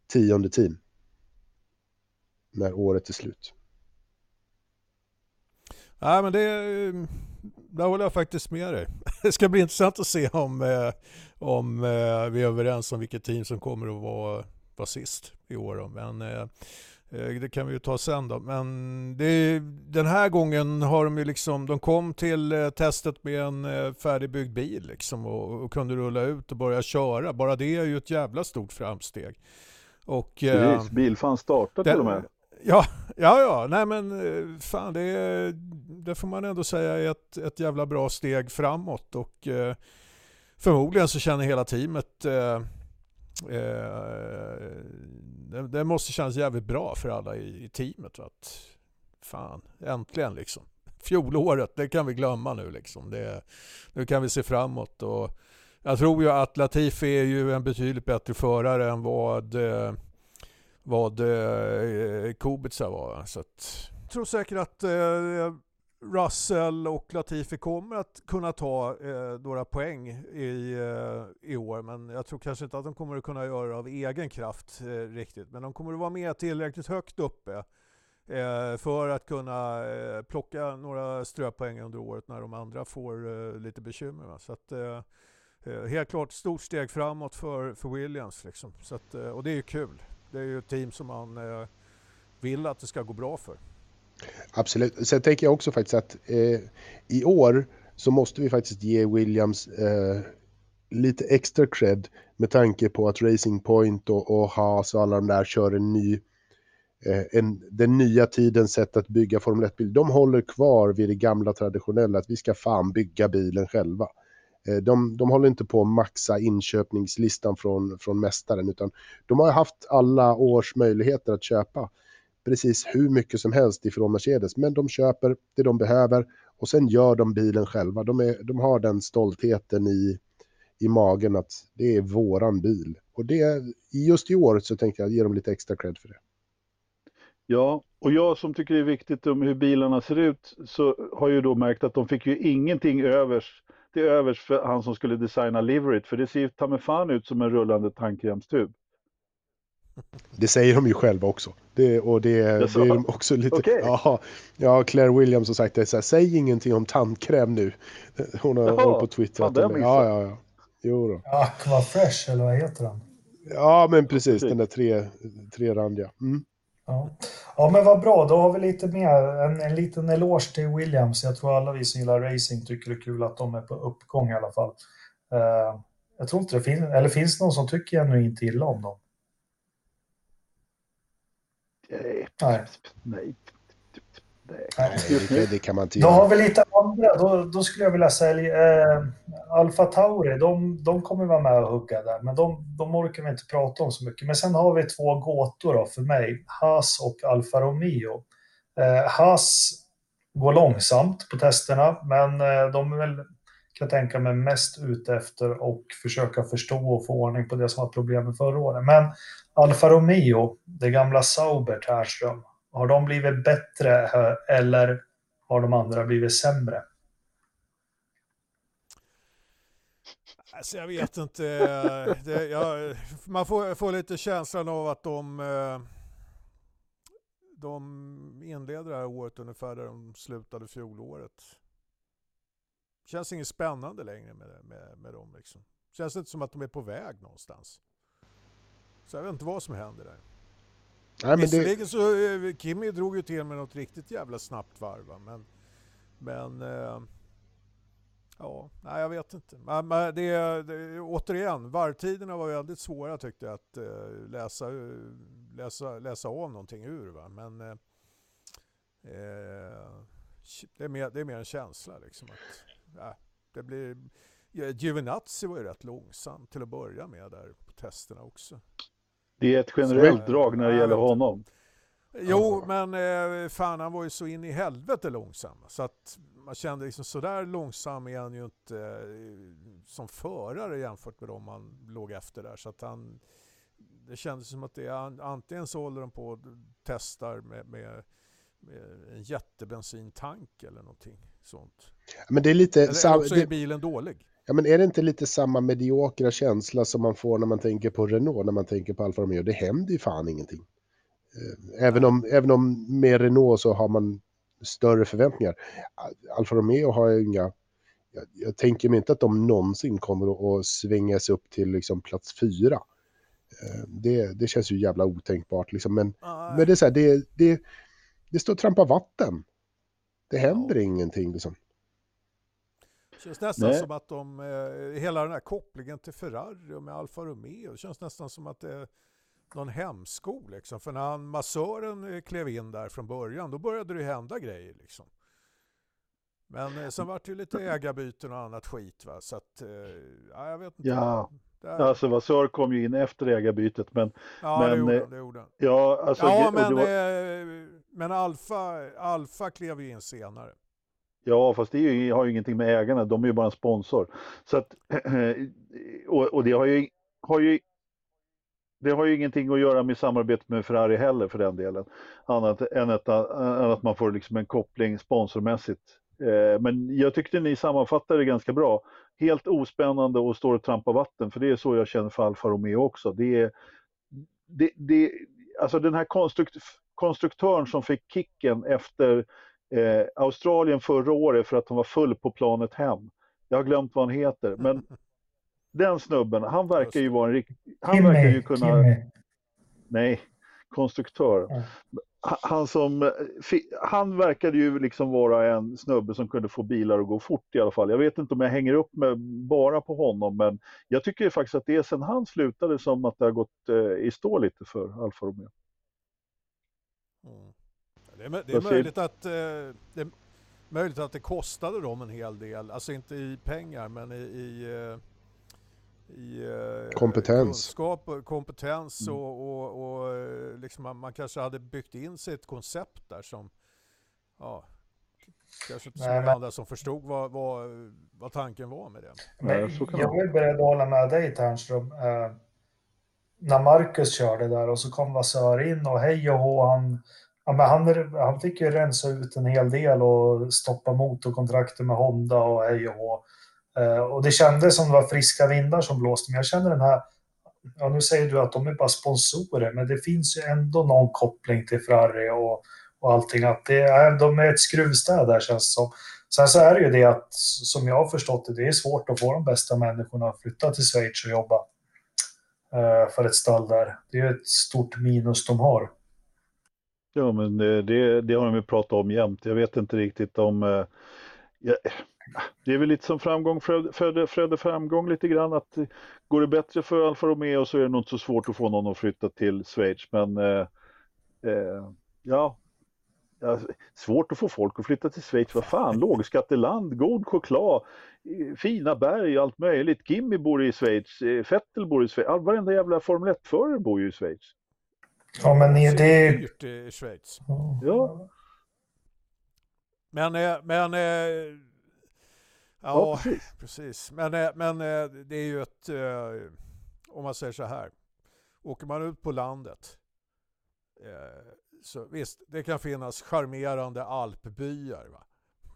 tionde team. När året är slut. Nej, men det, där håller jag faktiskt med dig. (laughs) Det ska bli intressant att se om, eh, om eh, vi är överens om vilket team som kommer att vara, vara sist i år. Men eh, det kan vi ju ta sen då. Men det, den här gången har de ju liksom, de kom till eh, testet med en eh, färdigbyggd bil liksom och, och kunde rulla ut och börja köra. Bara det är ju ett jävla stort framsteg. Och, Precis, bilfan startar till och med. Ja, ja, ja, nej men fan det, det får man ändå säga är ett, ett jävla bra steg framåt och eh, förmodligen så känner hela teamet eh, Eh, det, det, måste kännas jävligt bra för alla i, i teamet. Att, fan, äntligen liksom. (laughs) Fjolåret, det kan vi glömma nu liksom. Det, nu kan vi se framåt. Och jag tror ju att Latifi är ju en betydligt bättre förare än vad, eh, vad eh, Kubica var. Så att, jag tror säkert att eh, Russell och Latifi kommer att kunna ta eh, några poäng i, eh, i år men jag tror kanske inte att de kommer att kunna göra det av egen kraft eh, riktigt. Men de kommer att vara med tillräckligt högt uppe eh, för att kunna eh, plocka några ströpoäng under året när de andra får eh, lite bekymmer. Va? Så att, eh, eh, helt klart stort steg framåt för, för Williams. Liksom. Så att, eh, och det är ju kul. Det är ju ett team som man vill att det ska gå bra för. Absolut. Sen tänker jag också faktiskt att eh, i år så måste vi faktiskt ge Williams eh, lite extra cred med tanke på att Racing Point och, och Haas och alla de där kör en ny, eh, en, den nya tidens sätt att bygga Formel 1-bil. De håller kvar vid det gamla traditionella att vi ska fan bygga bilen själva. Eh, de, de håller inte på att maxa inköpningslistan från, från mästaren utan de har haft alla års möjligheter att köpa precis hur mycket som helst ifrån Mercedes. Men de köper det de behöver och sen gör de bilen själva. De, är, de har den stoltheten i, i magen att det är våran bil. Och det, just i år så tänkte jag ge dem lite extra cred för det. Ja, och jag som tycker det är viktigt om hur bilarna ser ut så har ju då märkt att de fick ju ingenting övers till övers för han som skulle designa liveryt, för det ser ju ta ut som en rullande tandkrämstub. Det säger de ju själva också. Det, och det, det är de också lite... Okay. Ja, ja, Claire Williams har sagt det så här, säg ingenting om tandkräm nu. Hon har hållit på Twitter. Fan, ja, ja, ja. Jo då. Aqua Fresh, eller vad heter den? Ja, men precis. Den där tre, trerandiga. Mm. Ja. ja, men vad bra. Då har vi lite mer, en, en liten eloge till Williams. Jag tror alla vi som gillar racing tycker det är kul att de är på uppgång i alla fall. Uh, jag tror inte det finns, eller finns det någon som tycker ännu inte illa om dem? Nej. Nej. Det, det, kan man inte göra. Då har vi lite andra. Då, då skulle jag vilja säga eh, Alfa Tauri. De, de kommer vara med och hugga där, men de, de orkar vi inte prata om så mycket. Men sen har vi två gåtor då för mig. Haas och Alfa Romeo. Eh, Haas går långsamt på testerna, men eh, de är väl, kan jag tänka mig, mest ute efter att försöka förstå och få ordning på det som var problemet förra året. Men Alfa Romeo, det gamla Sauber Tärström, har de blivit bättre eller har de andra blivit sämre? Alltså jag vet inte. Det, jag, man får, får lite känslan av att de, eh, de inleder det här året ungefär där de slutade fjolåret. Känns inget spännande längre med, med, med dem. Liksom. Känns inte som att de är på väg någonstans. Så jag vet inte vad som händer där. Nej, men Visserligen det... så, eh, Kimmy drog ju till med något riktigt jävla snabbt varv va? men, men eh, ja, nej jag vet inte. Men, men det, det, återigen, varvtiderna var väldigt svåra tyckte jag att eh, läsa, läsa, läsa av någonting ur. Va? Men eh, eh det, är mer, det är mer en känsla liksom att ja, det blir Giovinazzi var ju rätt långsam till att börja med där på testerna också. Det är ett generellt drag när det gäller honom. Jo, men eh, fan han var ju så in i helvete långsam. Så att man kände liksom sådär långsam är han ju inte eh, som förare jämfört med dem han låg efter där. Så att han, det kändes som att det är antingen så håller de på och testar med, med, med en jättebensintank eller någonting sånt. Men det är lite... Eller, eller också är bilen dålig. Ja, men är det inte lite samma mediokra känsla som man får när man tänker på Renault, när man tänker på Alfa Romeo? Det händer ju fan ingenting. Eh, även om, även om med Renault så har man större förväntningar. Alfa Romeo har ju inga... Jag, jag tänker mig inte att de någonsin kommer att svängas upp till liksom plats fyra. Eh, Det, det känns ju jävla otänkbart liksom. Men, Nej. men det är så här, det, det, det står och trampar vatten. Det händer ingenting liksom. Det känns nästan Nej. som att de, eh, hela den här kopplingen till Ferrari och med Alfa Romeo, det känns nästan som att det är någon hämsko liksom. För när han, massören eh, klev in där från början, då började det ju hända grejer liksom. Men eh, sen vart det ju lite ägarbyten och annat skit va, så att, ja, jag vet inte. Ja, Där, alltså Vasör kom ju in efter ägarbytet men ja, det men, gjorde eh, det gjorde han. ja, alltså, Ja, men, var, eh, men Alfa, Alfa klev ju in senare. ja, fast det ju, har ju ingenting med ägarna, de är ju bara en sponsor. Så att, (clears throat) och, och det har ju, har ju det har ju ingenting att göra med samarbetet med Ferrari heller för den delen. Annat än att, än att man får liksom en koppling sponsormässigt. Eh, Men jag tyckte ni sammanfattade det ganska bra. Helt ospännande och står och trampar vatten, för det är så jag känner för Alfa Romeo också. Det är, det, det, alltså den här konstrukt, konstruktören som fick kicken efter eh, Australien förra året för att han var full på planet hem. Jag har glömt vad han heter, men (laughs) den snubben, han verkar ju vara en riktig... Han verkar ju kunna... Nej, konstruktör. Han, som, eh, han verkade ju liksom vara en snubbe som kunde få bilar att gå fort i alla fall. Jag vet inte om jag hänger upp mig bara på honom, men jag tycker faktiskt att det är sen han slutade som att det har gått eh, i stå lite för Alfa Romeo. Mm. Det är, det är möjligt att eh, det är möjligt att det kostade dem en hel del, alltså inte i pengar men i, i, eh, i eh, Kompetens. kunskap och kompetens Mm. och, och, och eh, liksom man, man kanske hade byggt in sig ett koncept där som ja, kanske inte så många andra som förstod vad, vad, vad tanken var med det. Men jag är beredd att hålla med dig Ternström. Eh, när Marcus körde där och så kom Vasör in och hej och hå, han, ja, men han, han fick ju rensa ut en hel del och stoppa motorkontrakter med Honda och hej och hå. Eh, och det kändes som det var friska vindar som blåste, men jag känner den här Ja, nu säger du att de är bara sponsorer, men det finns ju ändå någon koppling till Ferrari och, och allting. Att det är, de är ett skruvstäd där känns det som. Sen så är det ju det att, som jag har förstått det, det är svårt att få de bästa människorna att flytta till Schweiz och jobba eh, för ett stall där. Det är ju ett stort minus de har. Ja, men det, det, det har de ju pratat om jämt. Jag vet inte riktigt om... eh, jag det är väl lite som framgång födde, födde framgång lite grann. Att eh, går det bättre för Alfa Romeo så är det nog inte så svårt att få någon att flytta till Schweiz. Men eh, eh, ja, ja, svårt att få folk att flytta till Schweiz. Vad fan, lågskatteland, god choklad, eh, fina berg, allt möjligt. Kimi bor i Schweiz, eh, Vettel bor i Schweiz. All, varenda jävla Formel 1-förare bor ju i Schweiz. Ja, men ni- det är... dyrt i Schweiz. Ja. Men, eh, men eh, Ja, precis. Precis, men, eh, men eh, det är ju ett, eh, om man säger så här, åker man ut på landet så visst, det kan finnas charmerande alpbyar. Va?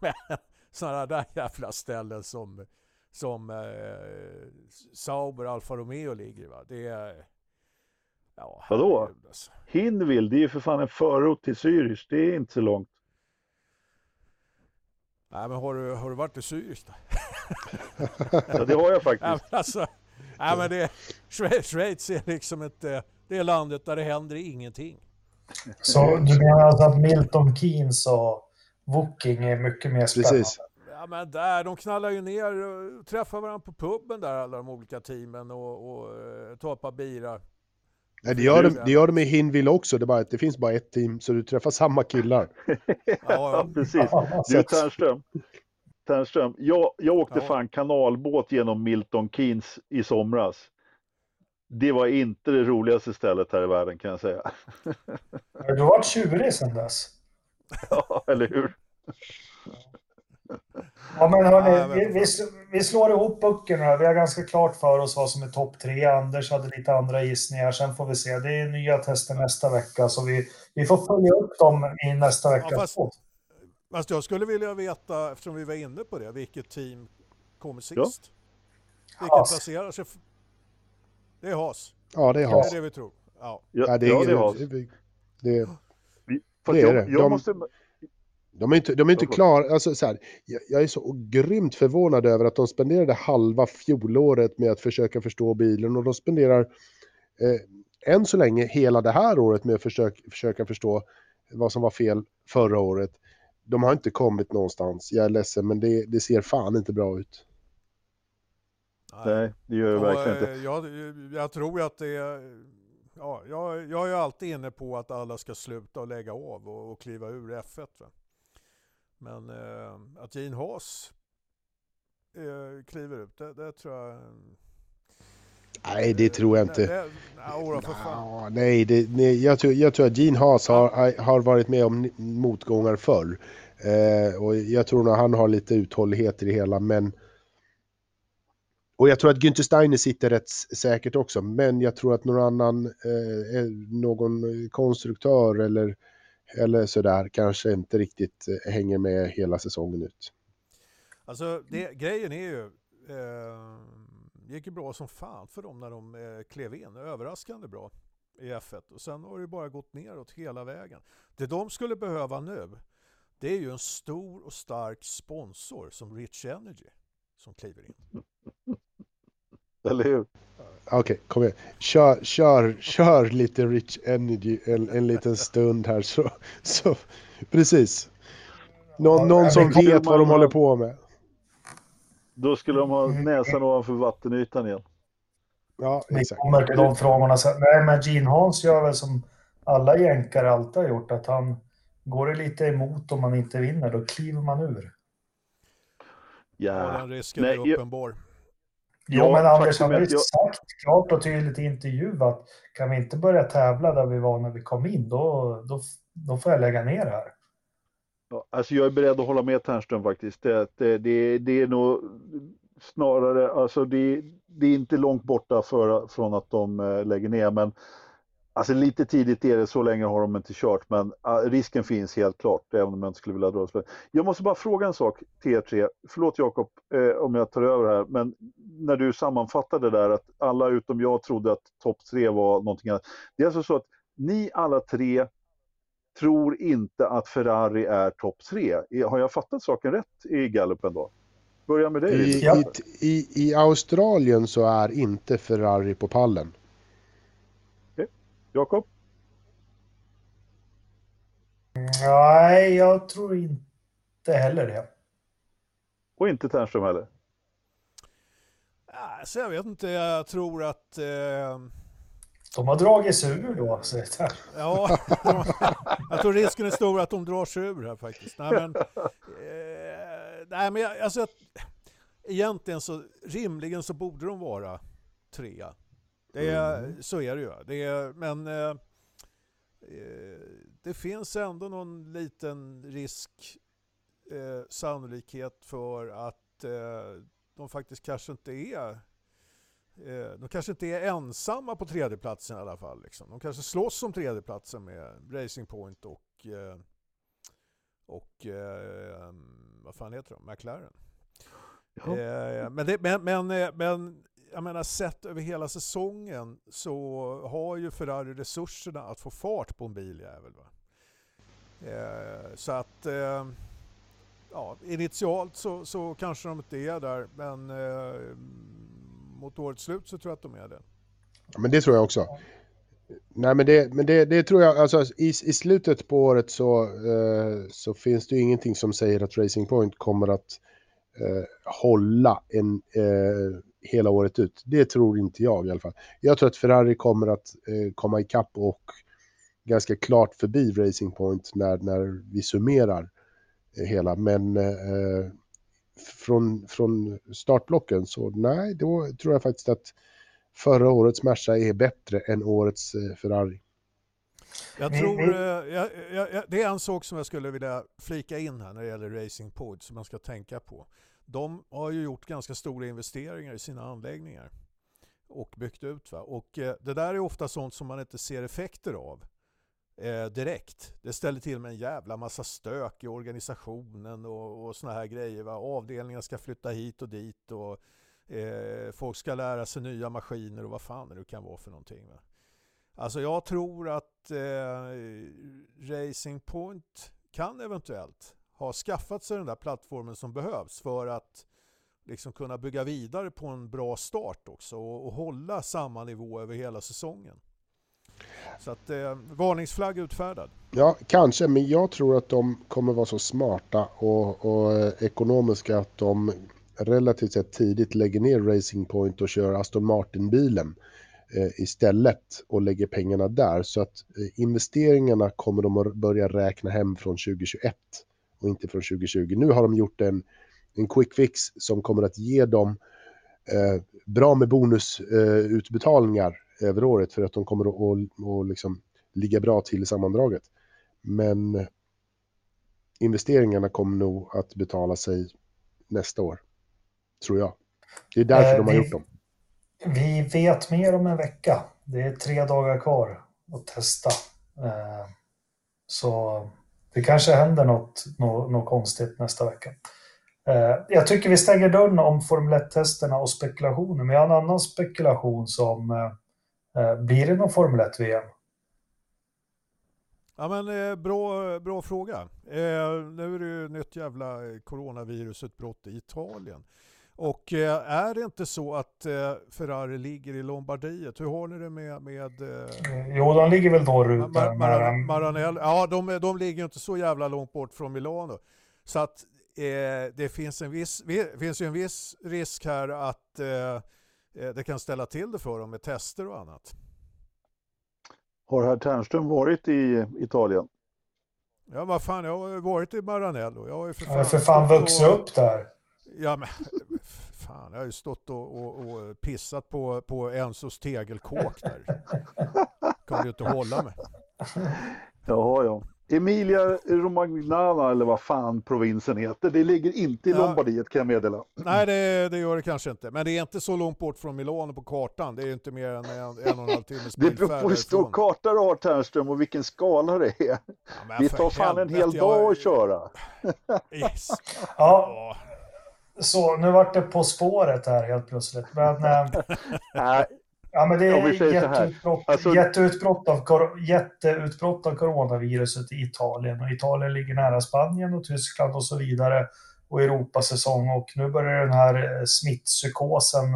(laughs) Men sådana där jävla ställen som, som eh, Sauber Alfa Romeo ligger va? Det är... Ja, Vadå? Alltså. Hinwil, det är ju för fan en förort till Zürich. Det är inte så långt. Nej, men har du, har du varit i Zürich då? (laughs) Ja, det har jag Nej, faktiskt. men alltså, nej, men det, Schwe- Schweiz är liksom inte det är landet där det händer ingenting. Så du menar alltså att Milton Keynes och Woking är mycket mer spännande? Precis. Ja, men där, de knallar ju ner och träffar varandra på puben där alla de olika teamen och, och eh, tar ett par bira. Nej, det, gör de, det gör de i Hinville också, det, är bara, att det finns bara ett team så du träffar samma killar. (laughs) Ja, Ja, precis. Du Ternström, Ternström jag, jag åkte Ja. fan kanalbåt genom Milton Keynes i somras. Det var inte det roligaste stället här i världen kan jag säga. Du har varit tjurig sedan dess. (laughs) Ja, eller hur? (laughs) Ja, men Ja, hörni, jag vet vi, vi, vi slår ihop böckerna. Vi har ganska klart för oss vad som är topp tre. Anders hade lite andra gissningar. Sen får vi se. Det är nya tester nästa vecka, så vi, vi får följa upp dem i nästa veckas fast- podd. Fast jag skulle vilja veta, eftersom vi var inne på det, vilket team kommer sist? Ja. Vilket Haas. placerar sig? Det är Haas. Ja, det är Det Haas. är det vi tror. Ja. Ja, Ja, det är, ja, det ingen- har det, det, Fast det är jag, det. jag De- måste... de är inte, de är inte klara. Alltså, så här, jag, jag är så grymt förvånad över att de spenderade halva fjolåret med att försöka förstå bilen och de spenderar eh, än så länge hela det här året med att försöka, försöka förstå vad som var fel förra året. De har inte kommit någonstans. Jag är ledsen, men det, det ser fan inte bra ut. Nej, det gör det verkligen inte. Eh, jag, jag tror att det är... Ja, jag, jag är alltid inne på att alla ska sluta och lägga av och, och kliva ur F1. Va? Men eh, att Gene Haas eh, kliver ut, det, det, tror jag... Nej, det tror jag inte. Det, det, nej, det, nej jag, tror, jag tror att Gene Haas har, har varit med om motgångar förr. Eh, och jag tror nog han har lite uthållighet i det hela, men och jag tror att Günther Steiner sitter rätt säkert också, men jag tror att någon annan, eh, någon konstruktör eller, eller sådär kanske inte riktigt eh, hänger med hela säsongen ut. Alltså det, grejen är ju, eh, det gick ju bra som fan för dem när de eh, klev in, överraskande bra i F1 och sen har det bara gått neråt hela vägen. Det de skulle behöva nu, det är ju en stor och stark sponsor som Rich Energy som kliver in. Eller hur? Okej, okay, kom igen. Kör, kör, kör lite Rich Energy en, en liten stund här så, så precis. Någon, någon som vet vad de håller på med. Då skulle de ha näsan ovanför vattenytan igen. Ja, exakt. Vi kommer till de frågorna sen. Nej, men Gene Hans gör väl som alla jänkare alltid har gjort, att han går det lite emot om man inte vinner, då kliver man ur. Ja, ja den risken Nej, är uppenbar. Jag... Jo, ja, men Anders har ju sagt klart och tydligt i intervju att kan vi inte börja tävla där vi var när vi kom in, då, då, då får jag lägga ner det här. Ja, alltså jag är beredd att hålla med Ternström faktiskt. Det, det, det, det är nog snarare, alltså det, det, är inte långt borta för, från att de äh, lägger ner, men Alltså lite tidigt är det, så länge har de inte kört, men risken finns helt klart, även om jag inte skulle vilja dra det. Jag måste bara fråga en sak till er tre. Förlåt Jakob eh, om jag tar över här, men när du sammanfattade där att alla utom jag trodde att topp tre var någonting annat. Det är alltså så att ni alla tre tror inte att Ferrari är topp tre. Har jag fattat saken rätt i gallupen då? Börja med dig. I, i, i, I Australien så är inte Ferrari på pallen. Jakob? Nej, jag tror inte heller det. Och inte Ternström heller? Alltså, jag vet inte, jag tror att... Eh... De har dragit sig ur då, säger Ja, de, (laughs) jag tror risken är stor att de drar sig ur här faktiskt. Nej, men, eh, nej, men jag, alltså, egentligen så rimligen så borde de vara trea. Det är, mm. Så är det ju. Det är, men eh, eh, det finns ändå någon liten risk, eh, sannolikhet för att eh, de faktiskt kanske inte är eh, de kanske inte är ensamma på tredjeplatsen i alla fall. Liksom. De kanske slåss om tredjeplatsen med Racing Point och, eh, och vad fan heter de? McLaren. Ja. Men, det, men, men, men jag menar sett över hela säsongen så har ju Ferrari resurserna att få fart på en biljävel. Va? Eh, så att eh, ja, initialt så, så kanske de inte är där men eh, mot årets slut så tror jag att de är det. Ja, men det tror jag också. Nej men det, men det, det tror jag, alltså i, i slutet på året så, eh, så finns det ju ingenting som säger att Racing Point kommer att eh, hålla en eh, hela året ut. Det tror inte jag i alla fall. Jag tror att Ferrari kommer att eh, komma ikapp och ganska klart förbi Racing Point när, när vi summerar eh, hela. Men eh, från, från startblocken så nej, då tror jag faktiskt att förra årets Merca är bättre än årets eh, Ferrari. Jag tror, eh, jag, jag, det är en sak som jag skulle vilja flika in här när det gäller Racing Point som man ska tänka på de har ju gjort ganska stora investeringar i sina anläggningar och byggt ut. Va? Och eh, det där är ofta sånt som man inte ser effekter av eh, direkt. Det ställer till med en jävla massa stök i organisationen och, och såna här grejer. Va? Avdelningar ska flytta hit och dit och eh, folk ska lära sig nya maskiner och vad fan det nu kan vara för någonting. Va? Alltså jag tror att eh, Racing Point kan eventuellt har skaffat sig den där plattformen som behövs för att liksom kunna bygga vidare på en bra start också och, och hålla samma nivå över hela säsongen. Så att eh, varningsflagg utfärdad. Ja, kanske, men jag tror att de kommer vara så smarta och, och eh, ekonomiska att de relativt sett tidigt lägger ner Racing Point och kör Aston Martin-bilen eh, istället och lägger pengarna där. Så att eh, investeringarna kommer de att börja räkna hem från 2021 och inte från 2020. Nu har de gjort en, en quick fix som kommer att ge dem eh, bra med bonusutbetalningar över året för att de kommer att och, och liksom ligga bra till i sammandraget. Men investeringarna kommer nog att betala sig nästa år, tror jag. Det är därför eh, de har vi, gjort dem. Vi vet mer om en vecka. Det är tre dagar kvar att testa. Eh, så det kanske händer något, något, något konstigt nästa vecka. Eh, jag tycker vi stänger dörren om Formel 1-testerna och spekulationer, men jag har en annan spekulation som eh, eh blir det någon Formel 1-VM? Ja men eh, bra, bra fråga. Eh, nu är det ju nytt jävla coronavirusutbrott i Italien. Och är det inte så att Ferrari ligger i Lombardiet? Hur har ni det med... med jo, de ligger väl norrut. Mar Mar Maranello. Ja, de, de ligger inte så jävla långt bort från Milano. Så att eh, det finns, en viss, finns ju en viss risk här att eh, Eh, det kan ställa till det för dem med tester och annat. Har herr Ternström varit i Italien? Ja, vad fan, jag har varit i Maranello. Jag har ju för fan, för fan vuxit upp där. Ja, men (laughs) fan, jag har ju stått och, och, och pissat på, på Enzos tegelkåk där. Kan du inte hålla mig. Ja, ja. Emilia Romagnana eller vad fan provinsen heter. Det ligger inte i ja. Lombardiet kan jag meddela. Nej, det, det, gör det kanske inte. Men det är inte så långt bort från Milano på kartan. Det är inte mer än en, en och en halv timmes Det beror på hur stor karta du har Ternström och vilken skala det är. Ja, det tar fan en hel dag jag... att köra. (laughs) Yes. ja. Så, nu vart det På spåret här helt plötsligt. Men, (laughs) äh, Ja, men det är jätteutbrott, alltså... jätteutbrott, av, jätteutbrott av coronaviruset i Italien. Och Italien ligger nära Spanien och Tyskland och så vidare. Och Europasäsong. Och nu börjar den här eh, smittpsykosen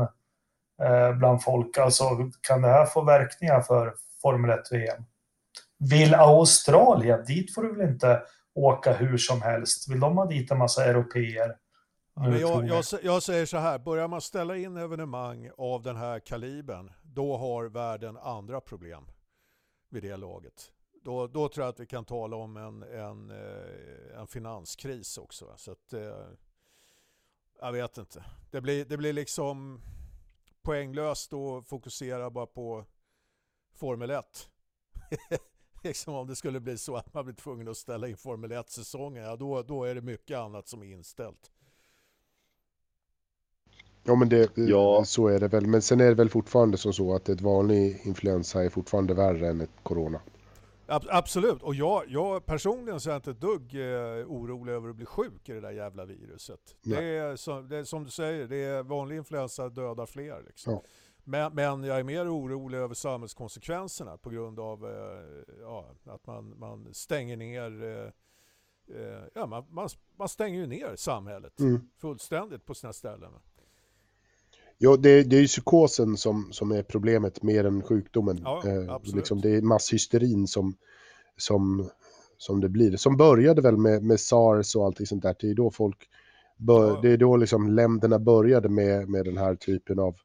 eh, bland folk. Alltså, kan det här få verkningar för Formel 1-VM? Vill Australien, dit får du väl inte åka hur som helst? Vill de ha dit en massa europeer? Men jag, jag, jag, säger så här, börjar man ställa in evenemang av den här kalibern, då har världen andra problem vid det laget. Då, då tror jag att vi kan tala om en, en, eh, en finanskris också. Så att, eh, jag vet inte. Det blir, det blir liksom poänglöst att fokusera bara på Formel 1. (laughs) liksom om det skulle bli så att man blir tvungen att ställa in Formel 1-säsongen, ja, då, då är det mycket annat som är inställt. Ja men det, ja. så är det väl. Men sen är det väl fortfarande som så att ett vanlig influensa är fortfarande värre än ett corona. Absolut, och jag, jag personligen så är jag inte ett dugg eh, orolig över att bli sjuk i det där jävla viruset. Det är, som, det är, som du säger, det är vanlig influensa dödar fler. Liksom. Ja. Men, men, jag är mer orolig över samhällskonsekvenserna på grund av eh, ja, att man, man stänger ner eh, eh ja, man, man, man, stänger ju ner samhället mm. fullständigt på sina ställen. Ja, det, det är ju psykosen som, som är problemet mer än sjukdomen. Ja, eh, liksom, det är masshysterin som, som, som det blir. Som började väl med, med sars och allting sånt där. Det är då folk bör, ja. det är då liksom länderna började med, med den här typen av,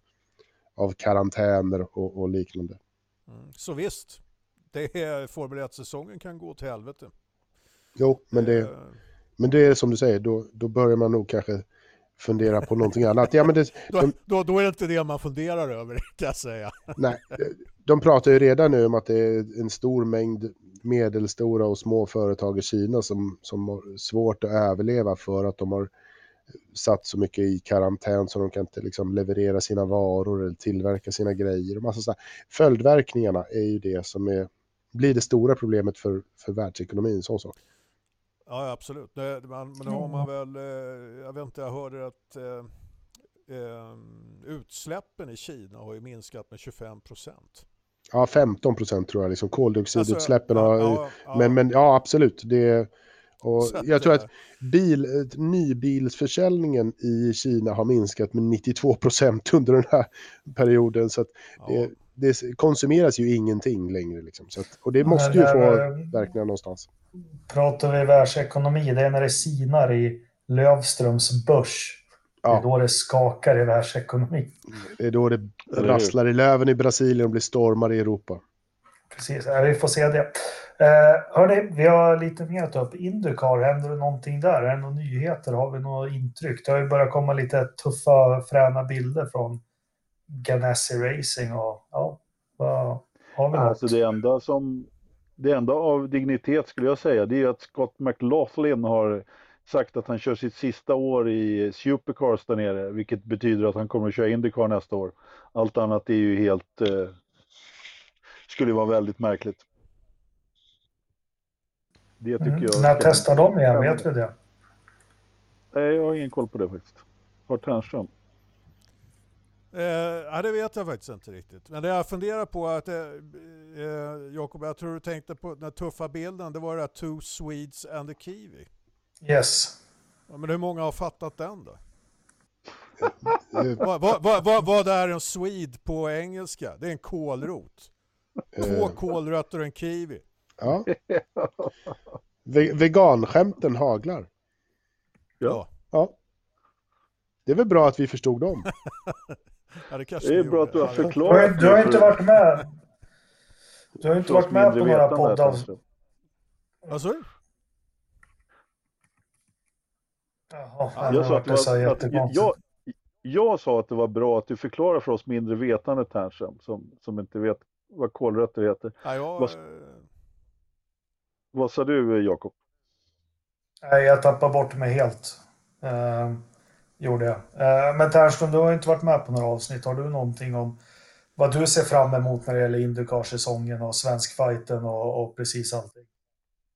av karantäner och, och liknande. Mm, så visst, det är Formel 1-säsongen kan gå till helvete. Jo, men det, uh... men det är som du säger, då, då börjar man nog kanske fundera på någonting annat. Ja, men det, (laughs) då, då, då, är det inte det man funderar över (laughs) kan jag säga. Nej, de pratar ju redan nu om att det är en stor mängd medelstora och små företag i Kina som, som har svårt att överleva för att de har satt så mycket i karantän så de kan inte liksom leverera sina varor eller tillverka sina grejer. Och massa så Följdverkningarna är ju det som är, blir det stora problemet för, för världsekonomin. Sån sak. Ja, absolut. Det, man, men har man väl, eh, jag vet inte, jag hörde att eh, eh, utsläppen i Kina har ju minskat med 25 procent. Ja, 15 procent tror jag, liksom koldioxidutsläppen alltså, har, ja, ja, men, men ja, absolut. Det, Och jag tror att bil, nybilsförsäljningen i Kina har minskat med 92 procent under den här perioden. Så att ja. det, det konsumeras ju ingenting längre. Liksom. Så att, och det måste ju få verkningar någonstans. Pratar vi världsekonomi, det är när det sinar i Lövströms börs. Det är Ja. då det skakar i världsekonomin. Det är då det rasslar i löven i Brasilien och blir stormar i Europa. Precis, ja, vi får se det. Eh, hörni, vi har lite mer att ta upp. Indycar, händer det någonting där? Är det några nyheter? Har vi några intryck? Det har ju börjat komma lite tuffa, fräna bilder från Ganassi Racing och ja, vad har vi något? Alltså det enda som det enda av dignitet skulle jag säga det är att Scott McLaughlin har sagt att han kör sitt sista år i Supercars där nere, vilket betyder att han kommer att köra Indycar nästa år. Allt annat är ju helt, eh, skulle vara väldigt märkligt. Det tycker Mm. jag. När testar de igen? Vet vi det? Nej, jag har ingen koll på det faktiskt. Har Ternström. Eh, ja, det vet jag faktiskt inte riktigt. Men det jag funderar på är att, eh, eh, Jakob, jag tror du tänkte på den tuffa bilden, det var det där Two Swedes and a Kiwi. Yes. Ja, men hur många har fattat den då? Eh, Vad, vad, vad, vad, vad är en Swede på engelska? Det är en kålrot. Två eh, kålrötter och en kiwi. ja. Ve- veganskämten haglar. Ja, Ja. Det är väl bra att vi förstod dem. (laughs) ja det kanske Det är bra att du har Ja, Du har, förklarat du har inte varit med. Du har inte varit med på några poddar. Vad sa du? Jag sa, att det var att, jag, jag sa att det var bra att du förklarar för oss mindre vetande Ternström, som, som inte vet vad kålrötter heter. Ja, jag, Vad- Vad sa du Jakob? Jag tappade bort mig helt. Eh, gjorde jag. Eh, men Ternström, du har inte varit med på några avsnitt. Har du någonting om vad du ser fram emot när det gäller Indycar-säsongen och svenskfighten och, och precis allting?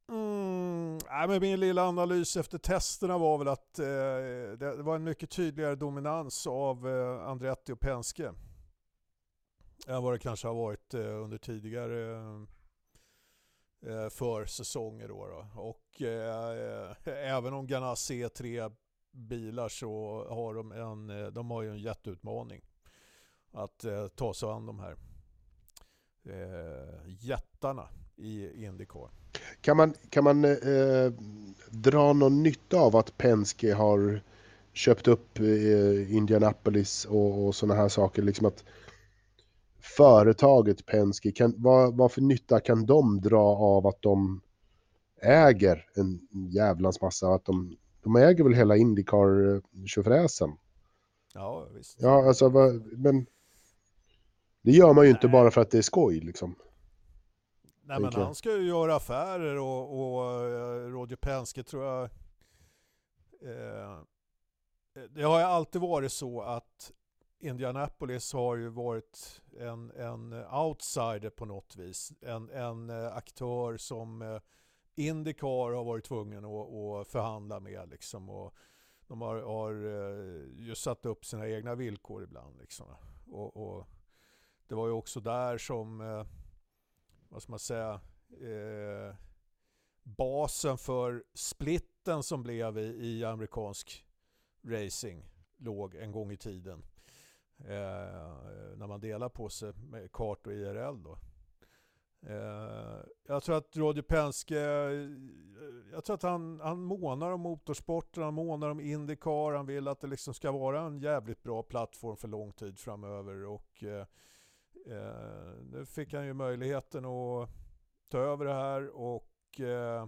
Mm, nej, men min lilla analys efter testerna var väl att eh, det, det var en mycket tydligare dominans av eh, Andretti och Penske än vad det kanske har varit eh, under tidigare eh, eh försäsonger. Då, då. Och eh, eh, även om Ganassi är tre bilar så har de, en, eh, de har ju en jätteutmaning att eh, ta sig an de här eh, jättarna i Indycar. Kan man, kan man eh, dra någon nytta av att Penske har köpt upp eh, Indianapolis och, och sådana här saker? Liksom att företaget Penske, kan, vad, vad för nytta kan de dra av att de äger en jävlans massa? Att de, de äger väl hela Indycar-tjofräsen? Ja, visst. Ja, alltså, men det gör man ju inte Nej. bara för att det är skoj liksom. Nej, men han ska ju göra affärer och, och eh, Roger Penske tror jag... Eh, det har ju alltid varit så att Indianapolis har ju varit en, en outsider på något vis. En, en eh, aktör som eh, Indycar har varit tvungen att, att förhandla med. Liksom, och de har, har eh, ju satt upp sina egna villkor ibland. Liksom. Och, och det var ju också där som eh, vad ska man säga, eh, basen för splitten som blev i, i amerikansk racing låg en gång i tiden. Eh, när man delar på sig med kart och IRL då. Eh, jag tror att Roger Penske, eh, jag tror att han, han månar om motorsporten, han månar om Indycar, han vill att det liksom ska vara en jävligt bra plattform för lång tid framöver och eh, Eh, nu fick han ju möjligheten att ta över det här och eh,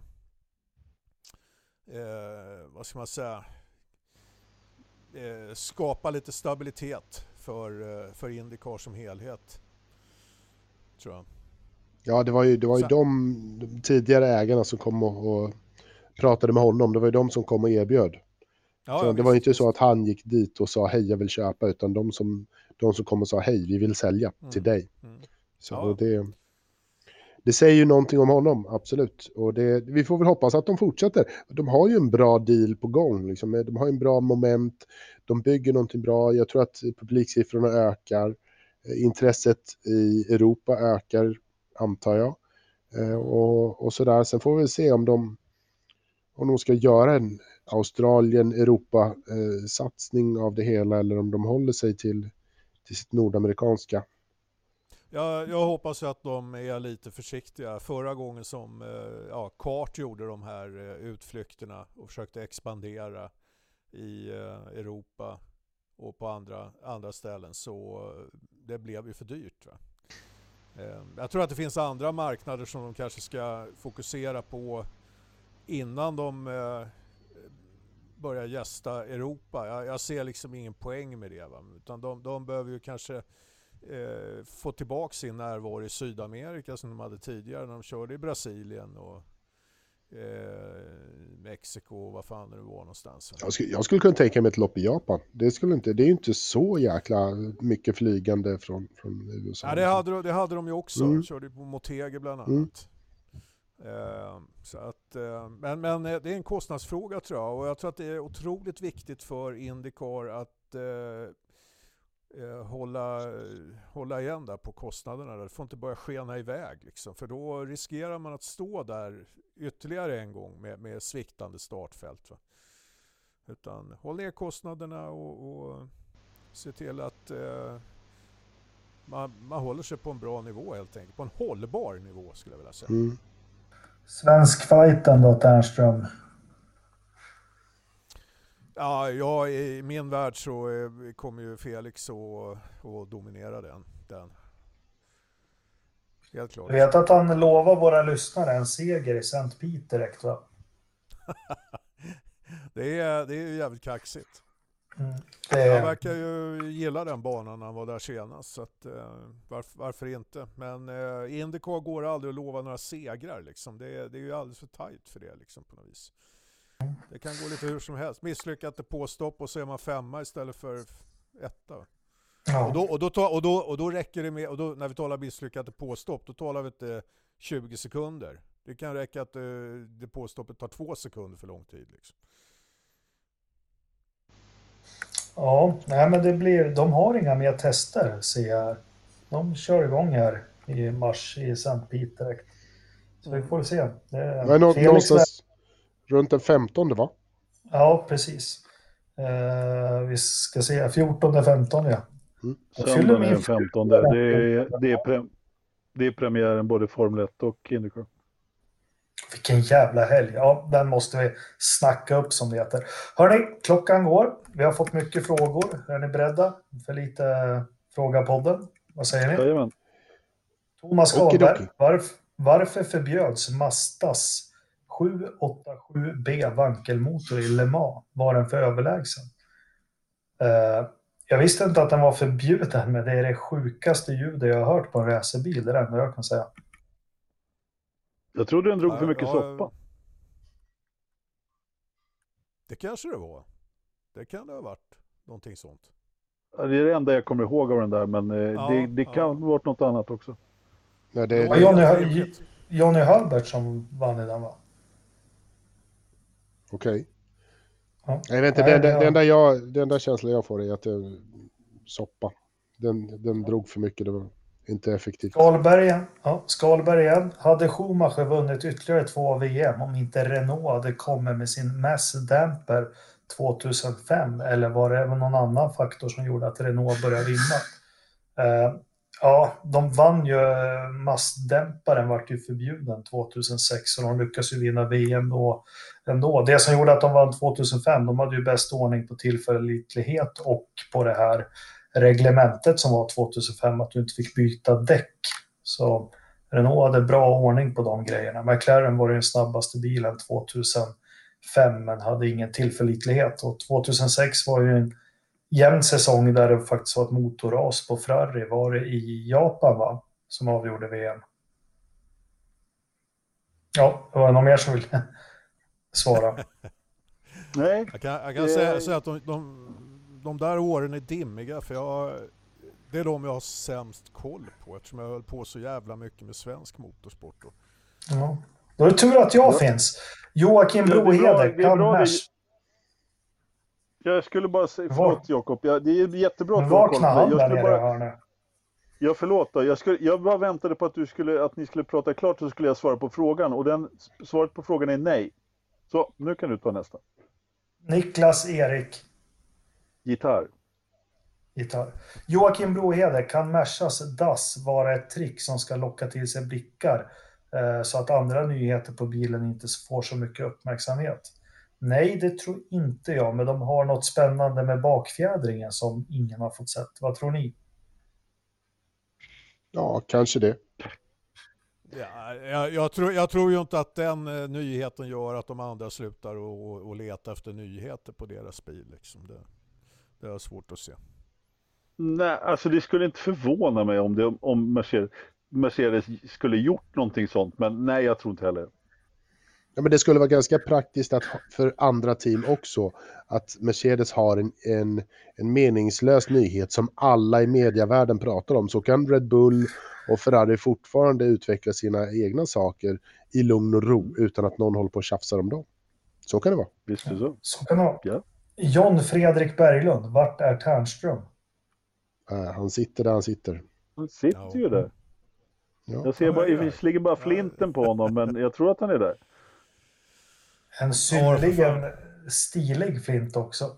eh, vad ska man säga eh, skapa lite stabilitet för, eh, för Indycar som helhet. Tror jag. Ja, det var ju, det var ju Så- de, de tidigare ägarna som kom och, och pratade med honom. Det var ju de som kom och erbjöd. Ja, det var ju visst, inte så visst. att han gick dit och sa hej jag vill köpa, utan de som, de som kom och sa hej vi vill sälja Mm. till dig. Mm. Så Ja. det, det säger ju någonting om honom, absolut. Och det, vi får väl hoppas att de fortsätter. De har ju en bra deal på gång, liksom. de har en bra moment, de bygger någonting bra. Jag tror att publiksiffrorna ökar, Eh, intresset i Europa ökar, antar jag. Eh, Och, och sådär. Sen får vi se om de, om de ska göra en Australien-Europa-satsning eh, av det hela eller om de håller sig till, till sitt nordamerikanska. Jag, jag hoppas att de är lite försiktiga. Förra gången som eh, ja, Kart gjorde de här eh, utflykterna och försökte expandera i eh, Europa och på andra, andra ställen så eh, det blev ju för dyrt. Va? Ehm, jag tror att det finns andra marknader som de kanske ska fokusera på innan de eh, börjar gästa Europa. Jag, jag ser liksom ingen poäng med det. Va? Utan de, de behöver ju kanske eh, få tillbaka sin närvaro i Sydamerika som de hade tidigare när de körde i Brasilien och Mexiko och vad fan det var någonstans. Jag skulle, jag skulle kunna tänka mig ett lopp i Japan. Det, skulle inte, det är ju inte så jäkla mycket flygande från, från USA. Ja, det, hade, det hade de ju också. Mm. De körde på Motegi bland mm. annat. Mm. Eh, så att, eh, men, men eh, det är en kostnadsfråga tror jag och jag tror att det är otroligt viktigt för Indycar att eh, eh, hålla, hålla igen där på kostnaderna. Det får inte börja skena iväg liksom. För då riskerar man att stå där ytterligare en gång med, med sviktande startfält. Va? Utan håll ner kostnaderna och, och se till att eh, man, man håller sig på en bra nivå helt enkelt. På en hållbar nivå skulle jag vilja säga. Mm. Svensk fighten då, Ternström? Ja, ja, i min värld så eh, kommer ju Felix att dominera den. den. Helt klart. Du vet att han lovar våra lyssnare en seger i St. Peter direkt va? (laughs) det, är, det är jävligt kaxigt. Mm. Det... Han verkar ju gilla den banan när han var där senast. Så att, eh, varför, varför, inte? Men eh, Indycar går aldrig att lova några segrar. Liksom. Det, det är ju alldeles för tajt för det liksom, på något vis. Det kan gå lite hur som helst. Misslyckat påstopp och så är man femma istället för etta. Ja. Och, då, och, då, och, då, och då räcker det med, och då, när vi talar misslyckat påstopp, då talar vi inte 20 sekunder. Det kan räcka att det, eh, det påstoppet tar två sekunder för lång tid. Liksom. Ja, nej men det blir, de har inga mer tester ser jag. De kör igång här i mars i St. Peter. Så vi får se. Det, men någonstans, Runt den 15 va? Ja, precis. Uh, vi ska se, 14 15 ja. Mm. Söndagen är den 15. Det är, det, är pre, det är premiären både Formel 1 och Indycar. Vilken jävla helg. Ja, den måste vi snacka upp som det heter. Hörni, klockan går. Vi har fått mycket frågor. Är ni beredda för lite Fråga-podden? Vad säger ni? Jajamän. Thomas Karlberg, varf, varför förbjöds Mastas 787B vankelmotor i Le Mans var den för överlägsen. Uh, jag visste inte att den var förbjuden, men det är det sjukaste ljudet jag har hört på en racerbil. Det är det enda jag kan säga. Jag trodde den drog för mycket ja, soppa. Det kanske det var. Det kan det ha varit. Någonting sånt. Det är det enda jag kommer ihåg av den där, men eh, ja, det, det kan ha varit något annat också. Nej, det, det var Johnny, Johnny Hölbert som vann i den va? Okej. Okay. Ja. Jag vet inte, det, det, det, enda jag, det enda känslan jag får är att det är soppa. Den, den drog för mycket, det var inte effektivt. Skalberg igen. Ja. Hade Schumacher vunnit ytterligare två VM om inte Renault hade kommit med sin Mass Damper 2005? Eller var det någon annan faktor som gjorde att Renault började vinna? Ja, de vann ju. mastdämparen massdämparen vart ju förbjuden 2006 och de lyckas ju vinna VM då ändå. Det som gjorde att de vann 2005, de hade ju bäst ordning på tillförlitlighet och på det här reglementet som var 2005, att du inte fick byta däck. Så Renault hade bra ordning på de grejerna. McLaren var den snabbaste bilen 2005 men hade ingen tillförlitlighet och 2006 var ju en jämn säsong där det faktiskt var ett motorras på Ferrari. Var det i Japan va? Som avgjorde VM? Ja, det var någon mer som ville (laughs) svara. (laughs) Nej. Jag kan, jag kan det... säga, säga, att de, de, de, där åren är dimmiga för jag, det är de jag har sämst koll på eftersom jag höll på så jävla mycket med svensk motorsport. Då. Ja. Då är det tur att jag ja. finns. Joakim Broheder, Kalmars. Jag skulle bara säga, förlåt Jakob, ja, det är jättebra att du har koll på Jag skulle bara... Ja, förlåt då. Jag, skulle, jag bara väntade på att, du skulle, att ni skulle prata klart så skulle jag svara på frågan och den, svaret på frågan är nej. Så, nu kan du ta nästa. Niklas Erik, Gitarr. gitarr. Joakim Brohede, kan Mersas dass vara ett trick som ska locka till sig blickar eh, så att andra nyheter på bilen inte får så mycket uppmärksamhet? Nej, det tror inte jag, men de har något spännande med bakfjädringen som ingen har fått sett. Vad tror ni? Ja, kanske det. Ja, jag, jag, tror, jag tror ju inte att den eh, nyheten gör att de andra slutar och, och, och leta efter nyheter på deras bil. Liksom. Det, det är svårt att se. Nej, alltså det skulle inte förvåna mig om, det, om Mercedes, Mercedes skulle gjort någonting sånt, men nej, jag tror inte heller. Ja, men det skulle vara ganska praktiskt att, för andra team också att Mercedes har en, en, en meningslös nyhet som alla i mediavärlden pratar om. Så kan Red Bull och Ferrari fortfarande utveckla sina egna saker i lugn och ro utan att någon håller på och tjafsar om dem. Så kan det vara. Visst är det så? Så kan det vara. Ja. John Fredrik Berglund, vart är Ternström? Eh, han sitter där han sitter. Han sitter ju där. Ja. Jag ser bara, ja, ja. visserligen bara flinten på honom, men jag tror att han är där. En synnerligen stilig flint också.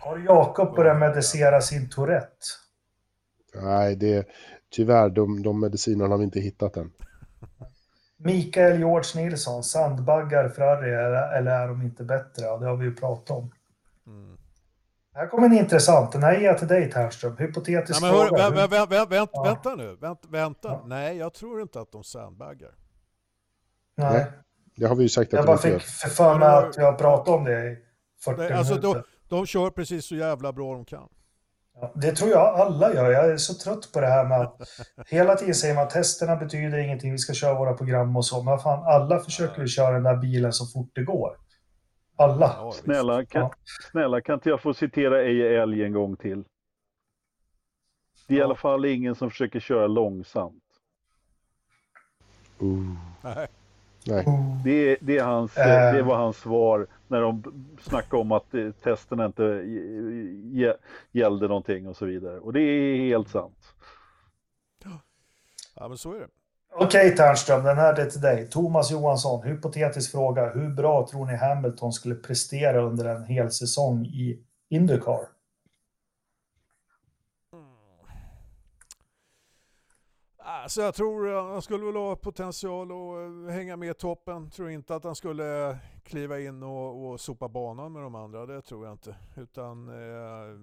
Har Jakob börjat medicera sin Tourette? Nej, det, tyvärr, de, de medicinerna har vi inte hittat än. Mikael George Nilsson, sandbaggar Ferrari eller, eller är de inte bättre? Ja, det har vi ju pratat om. Mm. Här kommer en intressant. Den här ger jag till dig Ternström. Hypotetisk Nej, men hör, fråga. vä, vä, vä, vä, vänt, Ja. Vänta nu, vänt, vänta. Ja. Nej, jag tror inte att de sandbaggar. Nej, Det har vi ju sagt att jag de bara fick för för mig att har pratat om det i 40 Nej, alltså, minuter. De kör precis så jävla bra de kan. Ja, det tror jag alla gör. Jag är så trött på det här med att (laughs) hela tiden säger man att testerna betyder ingenting, vi ska köra våra program och så. Men fan, alla försöker ju köra den där bilen så fort det går. Alla. Ja. Snälla kan, Ja. snälla, kan inte jag få citera Eje Älg en gång till? Det är i alla fall ingen som försöker köra långsamt. Uh, Nej. Oh. Det, det, är hans, Eh. det var hans svar när de snackade om att eh, testerna inte gä- gällde någonting och så vidare. Och det är helt sant. Ja, men så är det. Okej Ternström, den här är till dig. Thomas Johansson, hypotetisk fråga. Hur bra tror ni Hamilton skulle prestera under en hel säsong i Indycar? Alltså jag tror eh, han skulle väl ha potential att eh, hänga med i toppen. Tror inte att han skulle kliva in och, och sopa banan med de andra. Det tror jag inte. Utan... Eh,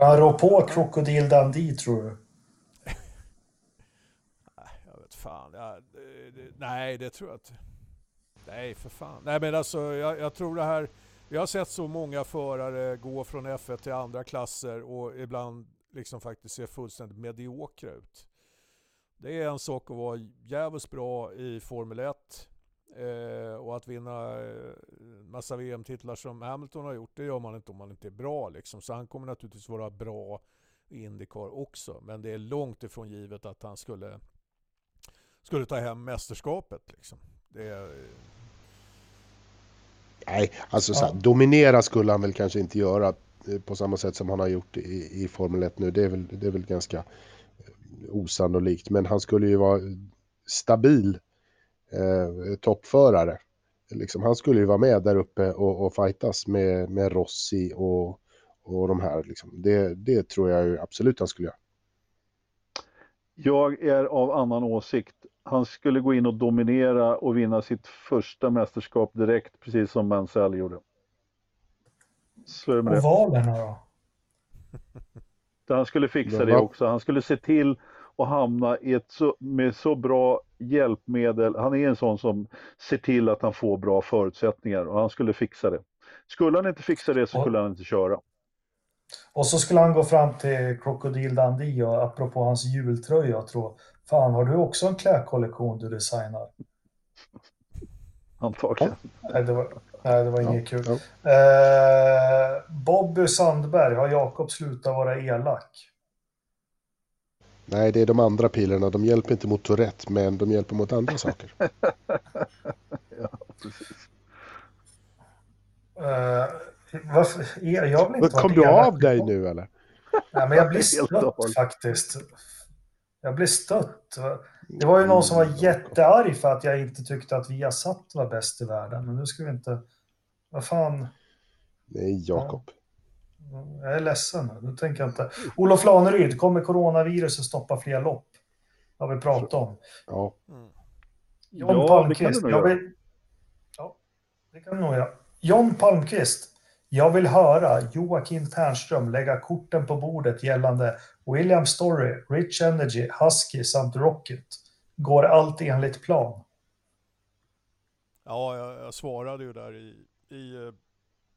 Han rå på Krokodil Dundee tror du? (laughs) jag vet fan. Ja, det, det, nej, det tror jag inte. Nej, för fan. Nej, men alltså jag, jag tror det här... Vi har sett så många förare gå från F1 till andra klasser och ibland liksom faktiskt se fullständigt mediokra ut. Det är en sak att vara jävligt bra i Formel 1 eh, och att vinna eh, massa VM-titlar som Hamilton har gjort, det gör man inte om man inte är bra liksom. Så han kommer naturligtvis vara bra i Indycar också, men det är långt ifrån givet att han skulle skulle ta hem mästerskapet liksom. Det är, Nej, alltså så här, Ja. dominera skulle han väl kanske inte göra eh, på samma sätt som han har gjort i, i Formel 1 nu. Det är väl, det är väl ganska eh, osannolikt. Men han skulle ju vara stabil eh, toppförare. Liksom, han skulle ju vara med där uppe och, och fightas med, med Rossi och, och de här. Liksom. Det, det tror jag ju absolut han skulle göra. Jag är av annan åsikt. Han skulle gå in och dominera och vinna sitt första mästerskap direkt, precis som Mansell gjorde. Så är det med det. Ovalerna då? (laughs) Han skulle fixa det också. Han skulle se till att hamna i ett så, med så bra hjälpmedel. Han är en sån som ser till att han får bra förutsättningar och han skulle fixa det. Skulle han inte fixa det så skulle han inte köra. Och så skulle han gå fram till Krokodil Dundee och apropå hans jultröja och tro Fan, har du också en klädkollektion du designar? Antagligen. Nej, det var, nej, det var Ja, inget kul. ja. Eh, Bobby Sandberg, har Jakob slutat vara elak? Nej, det är de andra pilarna. De hjälper inte mot Tourette, men de hjälper mot andra (laughs) saker. Precis. Eh, varför, jag vill inte kom du elak. av dig nu eller? Nej, men jag blir (laughs) stött faktiskt. Jag blir stött. Det var ju någon som var jättearg för att jag inte tyckte att Viasat var bäst i världen. Men nu ska vi inte... Vad fan. Nej, Jakob. Jag är ledsen nu. Tänker jag inte. Olof Laneryd, kommer coronaviruset stoppa fler lopp? Det har vi pratat om. Ja. Mm. John Ja, det kan Palmqvist. du nog jag göra. vill... Ja, det kan du nog göra. John Palmqvist. Jag vill höra Joakim Ternström lägga korten på bordet gällande William Story, Rich Energy, Husky samt Rocket. Går allt enligt plan? Ja, jag, jag svarade ju där i, i, eh,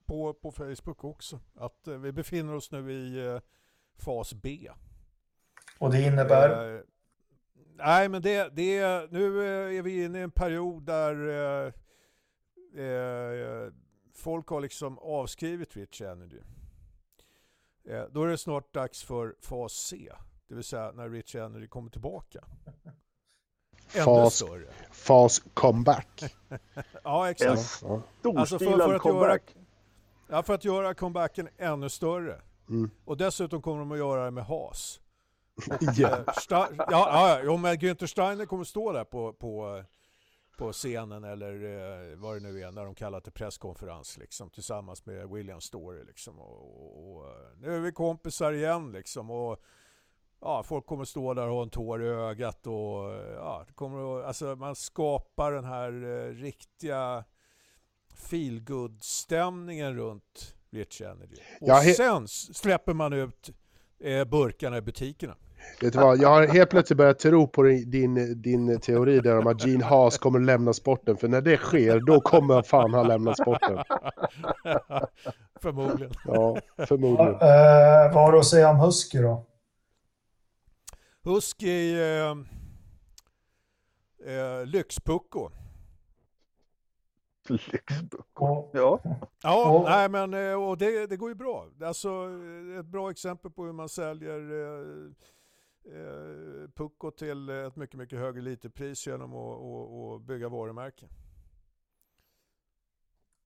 på, på Facebook också att eh, vi befinner oss nu i eh, fas B. Och det innebär? Eh, nej, men det, det, nu är vi inne i en period där eh, eh, folk har liksom avskrivit Rich Energy. Eh, då är det snart dags för fas C, det vill säga när Rich Energy kommer tillbaka. (laughs) Ännu Fas, större. fas comeback. (laughs) Ja, En exakt. Ja. Alltså för- storstilad för att comeback. Ja, för att göra comebacken ännu större. Mm. Och dessutom kommer de att göra det med has. (laughs) Ja. Eh, Sta- ja, ja, ja, men Günther Steiner kommer stå där på, på, på scenen eller eh, vad det nu är när de kallar till presskonferens liksom, tillsammans med William Story. Liksom, och, och, eh, nu är vi kompisar igen liksom. Och, ja, folk kommer stå där och ha en tår i ögat och eh, ja, det kommer att, alltså, man skapar den här eh, riktiga feelgood-stämningen runt Rich Energy. Och Ja, sen släpper man ut eh, burkarna i butikerna. Vet du vad, jag har helt plötsligt börjat tro på din, din teori där om att Gene Haas kommer lämna sporten. För när det sker, då kommer fan han lämna sporten. Förmodligen. Ja, Ja, förmodligen. eh, vad har du att säga om Husky då? Husky eh, eh, Lyxpucko. Lyxbuck. Och, Ja, Ja, Och- nej men eh, och det, det går ju bra. Alltså ett bra exempel på hur man säljer eh, eh, Pucko till ett mycket, mycket högre literpris genom att och, och bygga varumärken.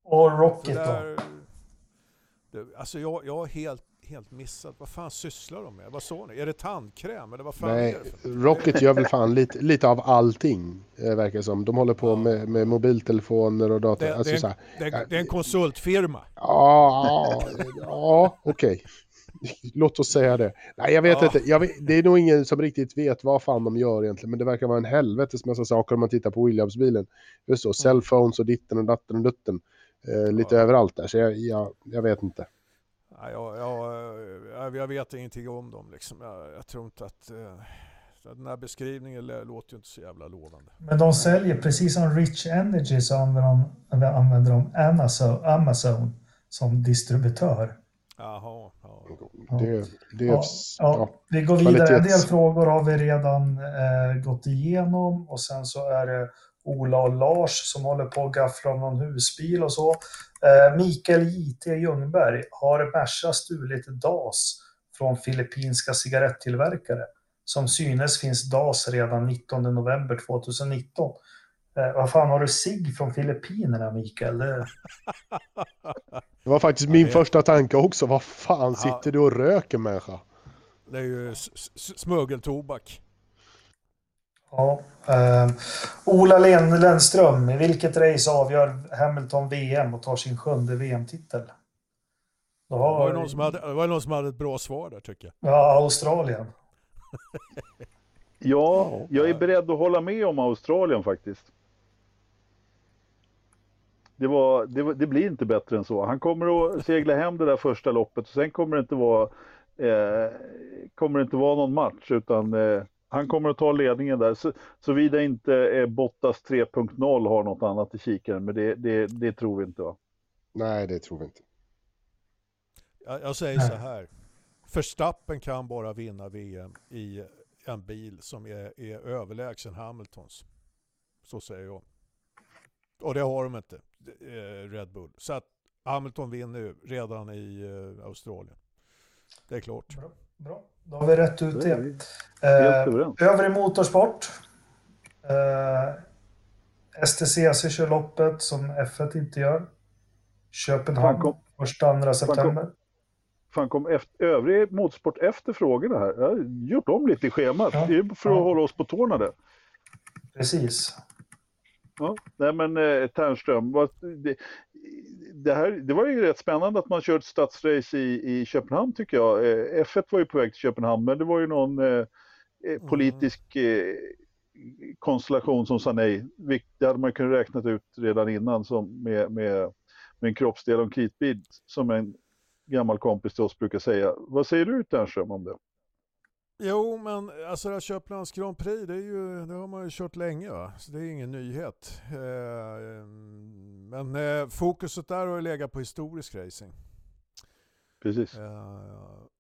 och Rocket då? där, det, alltså jag, jag har helt, helt missat, vad fan sysslar de med? Vad sa ni? Är det tandkräm eller vad fan Nej? Rocket gör väl fan lite, lite av allting, eh, verkar det som. De håller på Ja. med, med mobiltelefoner och dator. Det, alltså, det, är, en- det är en konsultfirma. Ja, ja okej. (laughs) Låt oss säga det. Nej, jag vet Ja. inte. Jag vet, det är nog ingen som riktigt vet vad fan de gör egentligen. Men det verkar vara en helvetes massa saker om man tittar på Williams-bilen. Just så, cellphones och ditten och datten och dutten. Eh, lite Ja. överallt där, så jag, jag, jag vet inte. Ja, jag, jag, jag, vet ingenting om dem liksom. Jag, jag tror inte att... eh, Den här beskrivningen låter ju inte så jävla lovande. Men de säljer, precis som Rich Energy så använder de, använder de Amazon, Amazon som distributör. Jaha, ja. Det, det, Ja, ja, vi går vidare. En del Kvalitets- frågor har vi redan eh, gått igenom och sen så är det Ola och Lars som håller på att gaffla om någon husbil och så. Eh, Mikael JT Ljungberg, har Merca stulit DAS från filippinska cigarettillverkare? Som synes finns DAS redan 19 november 2019. Eh, vad fan har du sig från Filippinerna Mikael? Det, (laughs) det var faktiskt min det- första tanke också. Vad fan Ja. sitter du och röker människa? Det är ju smuggeltobak. Ja. Eh, Ola Len Lennström, i vilket race avgör Hamilton VM och tar sin sjunde VM-titel? Då Det var, ju någon som hade, det var någon som hade ett bra svar där tycker jag. ja, Australien. (laughs) ja, jag är beredd att hålla med om Australien faktiskt. Det, var, det, det blir inte bättre än så. Han kommer att segla hem det där första loppet och sen kommer det inte vara, eh, kommer det inte vara någon match utan eh, han kommer att ta ledningen där. Så, såvida inte eh, Bottas 3.0 har något annat i kikaren, men det, det, det tror vi inte va? Nej, det tror vi inte. Jag, jag säger Nej. så här. Verstappen kan bara vinna VM i en bil som är, är överlägsen Hamiltons. Så säger jag. Och det har de inte, Red Bull. Så att Hamilton vinner ju redan i eh, Australien. Det är klart. Bra, bra. Då har vi rätt ut Det Eh, övrig motorsport. Eh, STCC kör loppet som F1 inte gör. Köpenhamn, Fan, kom- första, andra september. Fan kom efter, övrig motorsport efter frågorna här. Jag har gjort om lite i schemat. Ja. Det är för att Ja. hålla oss på tårna där. Precis. Ja, nej men eh, Ternström, vad, det, det, här, det var ju rätt spännande att man kört stadsrace i, i Köpenhamn tycker jag. Eh, F1 var ju på väg till Köpenhamn men det var ju någon eh, eh mm. politisk eh, konstellation som sa nej. Det hade man kunnat räkna ut redan innan som med, med, med en kroppsdel och en kritbit som en gammal kompis till oss brukar säga. Vad säger du Ternström om det? Jo, men alltså det här Köpenhamns Grand Prix, det, är ju, det har man ju kört länge va? Så det är ingen nyhet. Eh, men eh, fokuset där har ju legat på historisk racing. Precis. Eh,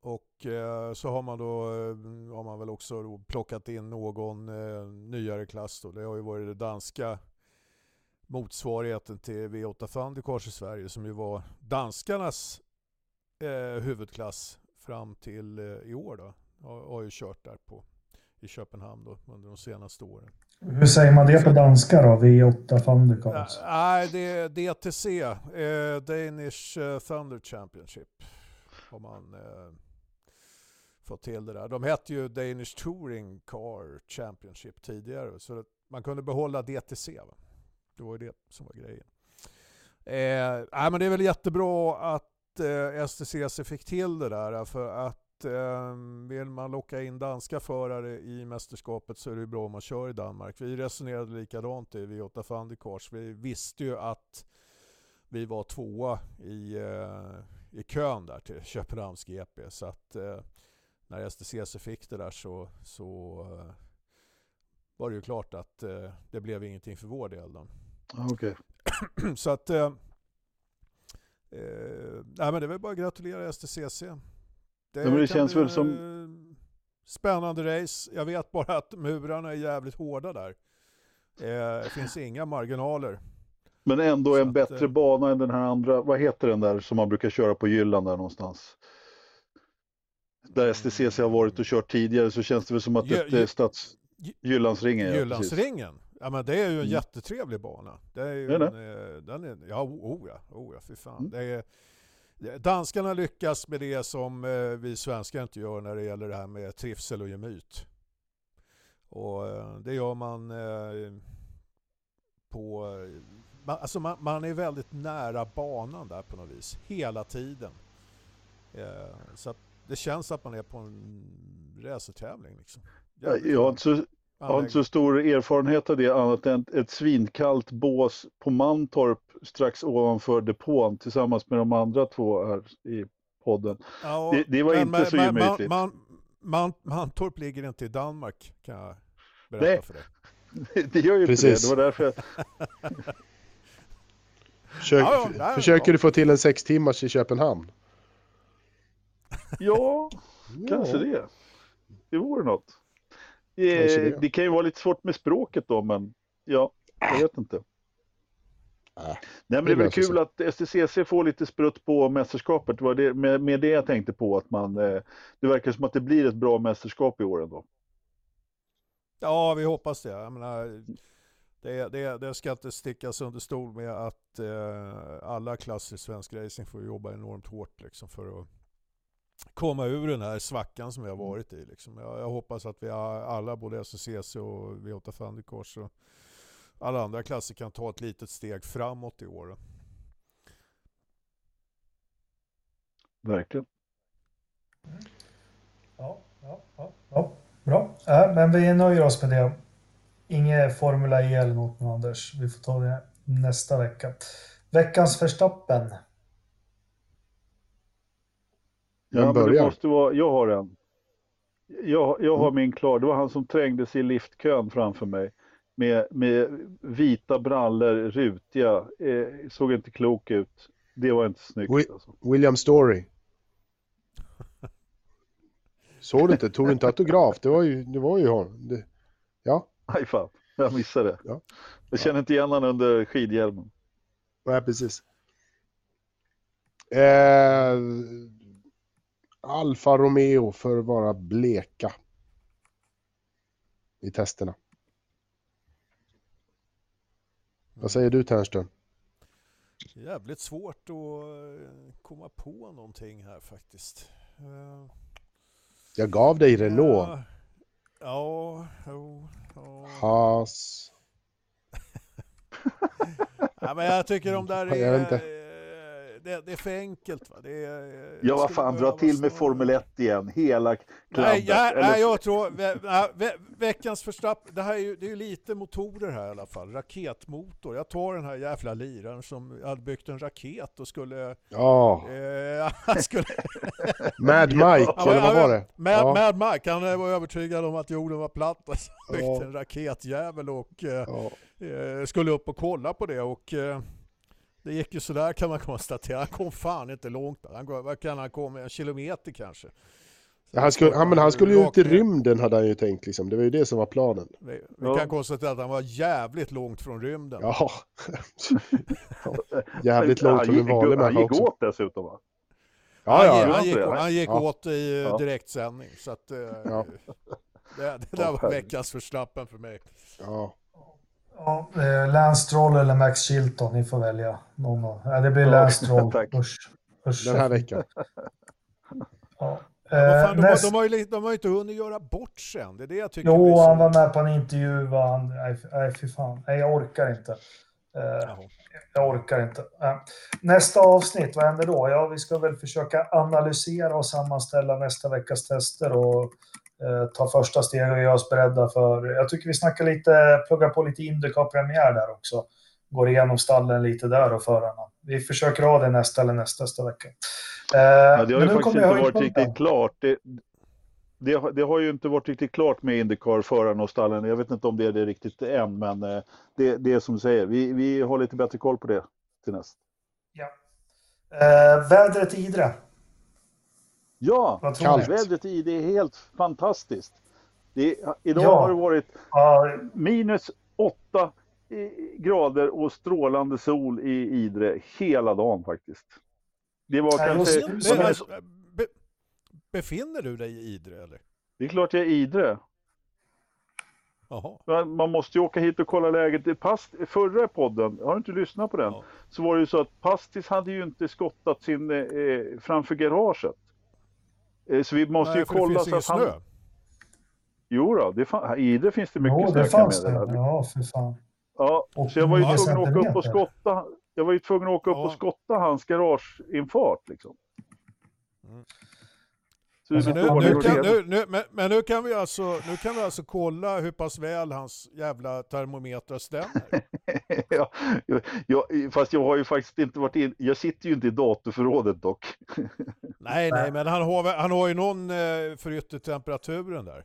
och eh, så har man då har man väl också plockat in någon eh, nyare klass då. Det har ju varit det danska motsvarigheten till V8 Thundercars i Sverige som ju var danskarnas eh, huvudklass fram till eh, i år då. Har, ju kört där på i Köpenhamn då under de senaste åren. Hur säger man det på danska då? V8 Thundercars? Nej, det är DTC, eh, Danish eh, Thunder Championship. Har man eh, fått till det där. De hette ju Danish Touring Car Championship tidigare. Så man kunde behålla DTC. Va? Det var ju det som var grejen. Eh, nej, men det är väl jättebra att eh, STCC fick till det där. För att eh, vill man locka in danska förare i mästerskapet så är det bra om man kör i Danmark. Vi resonerade likadant i V8 Thundercars. Vi visste ju att vi var tvåa i, eh, i kön där till Köpenhamns GP. Så att eh, när STCC fick det där så, så eh, var det ju klart att eh, det blev ingenting för vår del. Då. Okay. (clears throat) så att eh, nej, men det är väl bara att gratulera STCC. Det, ja, det känns väl som... Spännande race. Jag vet bara att murarna är jävligt hårda där. Det finns inga marginaler. Men ändå en att, bättre bana än den här andra, vad heter den där som man brukar köra på Jylland där någonstans? Där STCC har varit och kört tidigare så känns det väl som att det är stads... Jyllandsringen. Jyllandsringen? Ja, men det är ju en mm. jättetrevlig bana. Det är ju är det? En, eh, den är, ja, oh ja, oh ja, fy fan. Mm. Det är, danskarna lyckas med det som eh, vi svenskar inte gör när det gäller det här med trivsel och gemyt. Och eh, det gör man eh, på... Alltså man, man, är väldigt nära banan där på något vis, hela tiden. Så att det känns att man är på en racertävling. Liksom. Jag har, inte så, jag har inte så stor erfarenhet av det annat än ett svinkallt bås på Mantorp strax ovanför depån tillsammans med de andra två här i podden. Ja, det, det, var men, inte men, så gemytligt. Man, man, Mantorp ligger inte i Danmark kan jag berätta Nej. för dig. (laughs) det gör ju Precis. det, det var därför jag... (laughs) Försök, ja, ja, försöker du få till en sex timmars i Köpenhamn? Ja, (laughs) kanske det. Det vore något. Det, det. det, kan ju vara lite svårt med språket då, men ja, jag vet inte. Äh, Nej, men det är väl kul att STCC får lite sprutt på mästerskapet. Det var det, med, med det jag tänkte på att man, eh, det verkar som att det blir ett bra mästerskap i år ändå. Ja, vi hoppas det. Jag menar, det, det, det ska inte stickas under stol med att eh, alla klasser i svensk racing får jobba enormt hårt liksom, för att komma ur den här svackan som vi har varit i. Liksom. Jag, jag, hoppas att vi alla, både SCC och V8 Thundercars och alla andra klasser kan ta ett litet steg framåt i år. Verkligen. Ja, ja, ja, ja. bra. Ja, men vi nöjer oss med det. Inget Formula E eller något med Anders. Vi får ta det nästa vecka. Veckans förstappen. Ja, men det måste vara, jag har en. Jag, jag har mm. min klar, det var han som trängdes i liftkön framför mig. Med, med vita brallor, rutiga, eh, såg inte klok ut. Det var inte snyggt. Wi alltså. William Story. Såg du inte? Tog du inte autograf? Det var ju, det var ju honom. Det, ja. Nej fan, jag missade. Ja. Jag känner inte igen honom under skidhjälmen. Nej, precis. Eh, Alfa Romeo för att vara bleka i testerna. Vad säger du Ternström? Jävligt svårt att eh, komma på någonting här faktiskt. Eh, Jag gav dig Renault. Ja, jo, ja. Haas. (laughs) ja, men jag tycker de där är... Det, det är för enkelt va? Det är, Ja, vad fan, dra till med Formel 1 igen. Hela Nej, klabbet. jag, Eller- nej, jag tror... Ve, nej, ve, veckans Verstappen, det här är ju det är ju lite motorer här i alla fall. Raketmotor. Jag tar den här jävla liraren som hade byggt en raket och skulle... Ja, Eh, (laughs) skulle Mad (laughs) Mike, Ja, eller vad var det? Mad, Ja. Mad Mike, han eh, var övertygad om att jorden var platt och så byggde Ja. en raketjävel och eh, Ja. eh, skulle upp och kolla på det och eh, det gick ju sådär kan man konstatera. Han kom fan inte långt. Han, går- vad kan han komma? En kilometer kanske. Så Han skulle, han, men han skulle ju ut i rymden hade han ju tänkt liksom. Det var ju det som var planen. Vi, vi Ja. kan konstatera att han var jävligt långt från rymden. Ja. (laughs) Jävligt långt Han från en gick- vanlig Han människa gick också. åt dessutom va? Ja, han, ja, gick- ja. han gick, han gick Ja. åt i eh, Ja. direktsändning. Så att, eh, Ja. (laughs) det, det där var veckans Verstappen för mig. ja. Ja, eh, Lance Stroll eller Max Chilton, ni får välja. Någon av. Ja, det blir Lance Stroll. tack. Usch. Usch. Den här veckan. (laughs) Ja. Eh, fan, de, har, näst- de, har ju, de har ju inte hunnit göra bort sig än. Det är det jag tycker Jo, han var med på en intervju. Han... Nej, nej, fy fan. Nej, jag orkar inte. Eh, Jaha. jag orkar inte. Eh, nästa avsnitt, vad händer då? Ja, vi ska väl försöka analysera och sammanställa nästa veckas tester och eh, ta första steg och göra oss beredda för... Jag tycker vi snackar lite, pluggar på lite Indycar-premiär där också. Går igenom stallen lite där och förarna. Vi försöker ha det nästa eller nästa, nästa vecka. Eh, Ja, det har ju faktiskt inte varit riktigt klart. Det, det, har- det har ju inte varit riktigt klart med Indycar, förarna och stallen. Jag vet inte om det är det riktigt än, men eh, det, det är som du säger. Vi, vi har lite bättre koll på det till näst. Ja. Eh, vädret i Idre. Ja, Vad tror Kallt. ni? vädret i det är helt fantastiskt. Det, idag Ja. har det varit minus åtta grader och strålande sol i Idre hela dagen faktiskt. Det var Ja, kanske... Som alltså, be, befinner du dig i Idre eller? Det är klart jag är i Idre. Men Man måste ju åka hit och kolla läget. I Past, förra podden, har du inte lyssnat på den? Ja. Så var det ju så att Pastis hade ju inte skottat sin eh, framför garaget. Eh, så vi måste Nej, ju kolla så att snö. han... Jo då, det fan... i Idre finns det mycket jo, snö det fanns det. meddela. Ja, för fan. Ja, Och så jag var ju tvungen att åka upp och skotta. Jag var ju tvungen att åka upp Ja. och skotta hans garageinfart liksom. Mm. Alltså, Nu, nu kan, nu, nu, men, men nu kan, vi alltså, nu kan vi alltså kolla hur pass väl hans jävla termometrar stämmer. (laughs) ja, jag, fast jag har ju faktiskt inte varit in. Jag sitter ju inte i datorförrådet dock. (laughs) Nej, nej, men han har, han har ju någon eh, för yttertemperaturen där.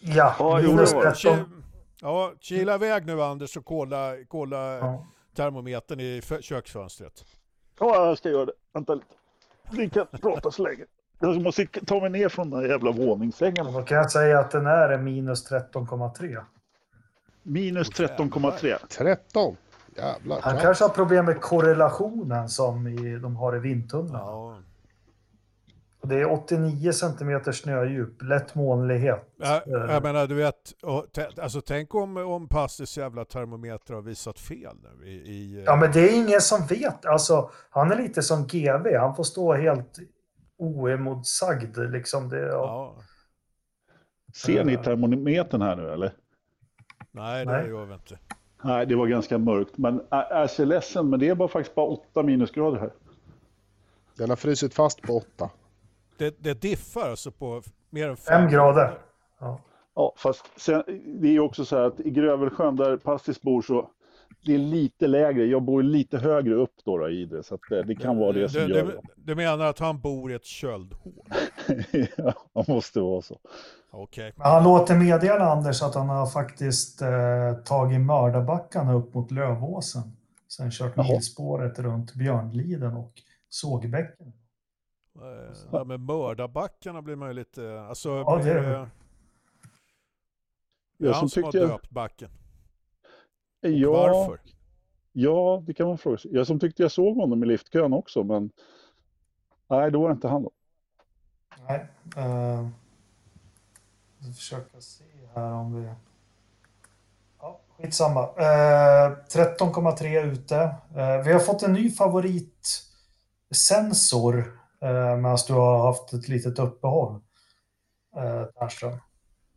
Ja, Ja, jo, minus det var det. 13. Ki- Ja, kila iväg nu Anders och kolla, kolla Ja. termometern i fö- köksfönstret. Ja, jag ska göra det. Vänta lite. Ni kan prata så länge. Jag måste ta mig ner från den här jävla våningssängen. Då kan jag säga att den är minus 13,3. Minus Åh, jävlar. 13,3. 13. Jävlar. Han kanske har problem med korrelationen som i, de har i vindtunnlarna. Ja. Och Det är 89 centimeter snödjup, lätt molnighet. Jag, Eh, jag menar, du vet, alltså, tänk om, om Pastis jävla termometer har visat fel nu i... i Ja, men det är ingen som vet. Alltså, han är lite som GV. Han får stå helt oemotsagd. Liksom det, ja. ja. Ser ni termometern här nu eller? Nej, det Nej. gör vi inte. Nej, det var ganska mörkt. Men jag är så ledsen, men det är bara faktiskt bara 8 minusgrader här. Den har frusit fast på 8. Det, det diffar alltså på mer än Fem grader. Ja, fast sen, det är ju också så här att i Grövelsjön där Pastis bor så det är lite lägre. Jag bor lite högre upp då, då i Idre, så att eh, det kan vara det som du, gör du, du menar att han bor i ett köldhål? det. (laughs) ja, det måste vara så. Men han låter meddela Anders att han har faktiskt eh, tagit mördarbackarna upp mot Lövåsen. Sen kört milspåret runt Björnliden och Sågbäcken. Eh, Ja, men mördarbackarna blir man ju lite... Alltså, Ja, det är det. eh, det är Jag han som som har döpt backen. Ja, Varför? ja, det kan man fråga sig. Jag som tyckte jag såg honom i liftkön också, men nej, då var det inte han då. Nej. Uh, jag ska försöka se här om vi... Ja, skitsamma. Uh, 13,3 ute. Eh, vi har fått en ny favoritsensor uh, medan du har haft ett litet uppehåll. Uh, Ternström.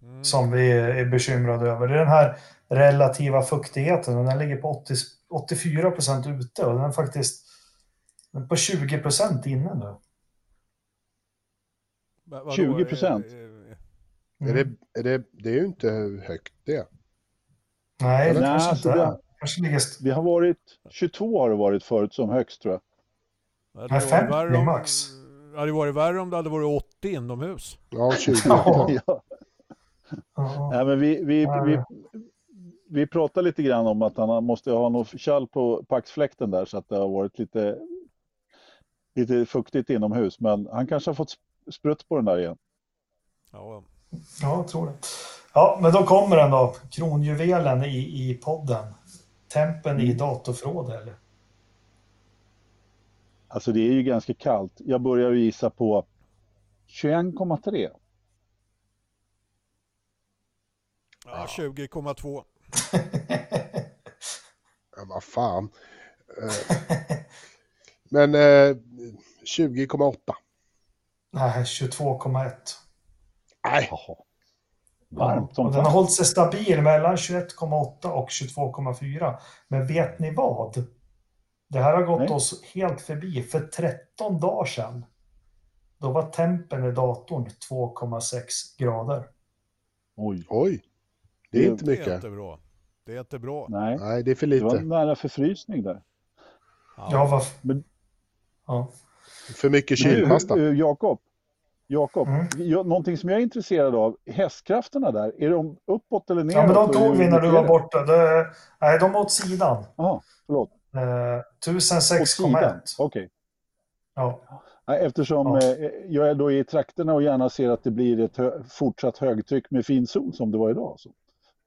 Mm. som vi är bekymrade över. Det är den här relativa fuktigheten och den ligger på 80, 84 procent ute och den är faktiskt på 20 procent inne nu. Va- vadå? 20%? Eh, eh, Är det, är det, det är ju inte högt det. Nej, det Nej, kanske alltså inte det- är. Kanske ligger... Det har varit 22 har det varit förut som högst tror jag. Det hade Nej, varit 50 värre om- max. Det hade varit värre om det hade varit 80 inomhus. Ja, 20. Ja. (laughs) Ja. Ja. Nej, men vi, vi, vi, vi pratar lite grann om att han måste ha något kall på paxfläkten där så att det har varit lite, lite fuktigt inomhus. Men han kanske har fått sp- sprutt på den där igen. Ja, ja, jag tror det. Ja, men då kommer den då. Kronjuvelen i, i podden. Tempen i datorförrådet, eller? Alltså det är ju ganska kallt. Jag börjar gissa på 21,3. ja 20,2. (laughs) Ja, vad fan. Eh, Men eh, 20,8. Nej, 22,1. Nej. Varmt som och den har hållit sig stabil mellan 21,8 och 22,4. Men vet ni vad? Det här har gått Nej. oss helt förbi. För 13 dagar sedan, då var tempen i datorn 2,6 grader. Oj, oj. Det är Det- inte Det är mycket. inte bra. Det är inte bra. nej. Nej, det är för Det var lite. nära förfrysning där. Ja, vad... Men- Ja. För mycket kylpasta. Jakob, Jakob, Mm. jag- någonting som jag är intresserad av, hästkrafterna där, är de uppåt eller neråt? ja, men de tog vi när du mycket var borta. Det... Nej, de åt sidan. Jaha, förlåt. Eh, Åt sidan? 1006,1. Okej. Ja. Nej, Eftersom Ja. eh, jag är då i trakterna och gärna ser att det blir ett hö fortsatt högtryck med fin sol som det var idag. Så.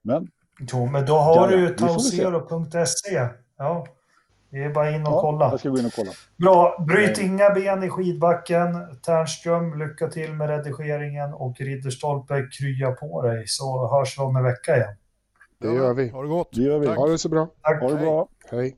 Men Jo, men då har Ja, du ja, ju tausero.se. Ja, det är bara in och ja, kolla. jag ska gå in och kolla. Bra, bryt Nej. inga ben i skidbacken. Ternström, lycka till med redigeringen och Ridderstolpe, krya på dig så hörs vi om en vecka igen. Det gör vi. Ha det gott. Det gör vi. Tack. Ha det så bra. Tack. Ha det Hej. bra. Hej.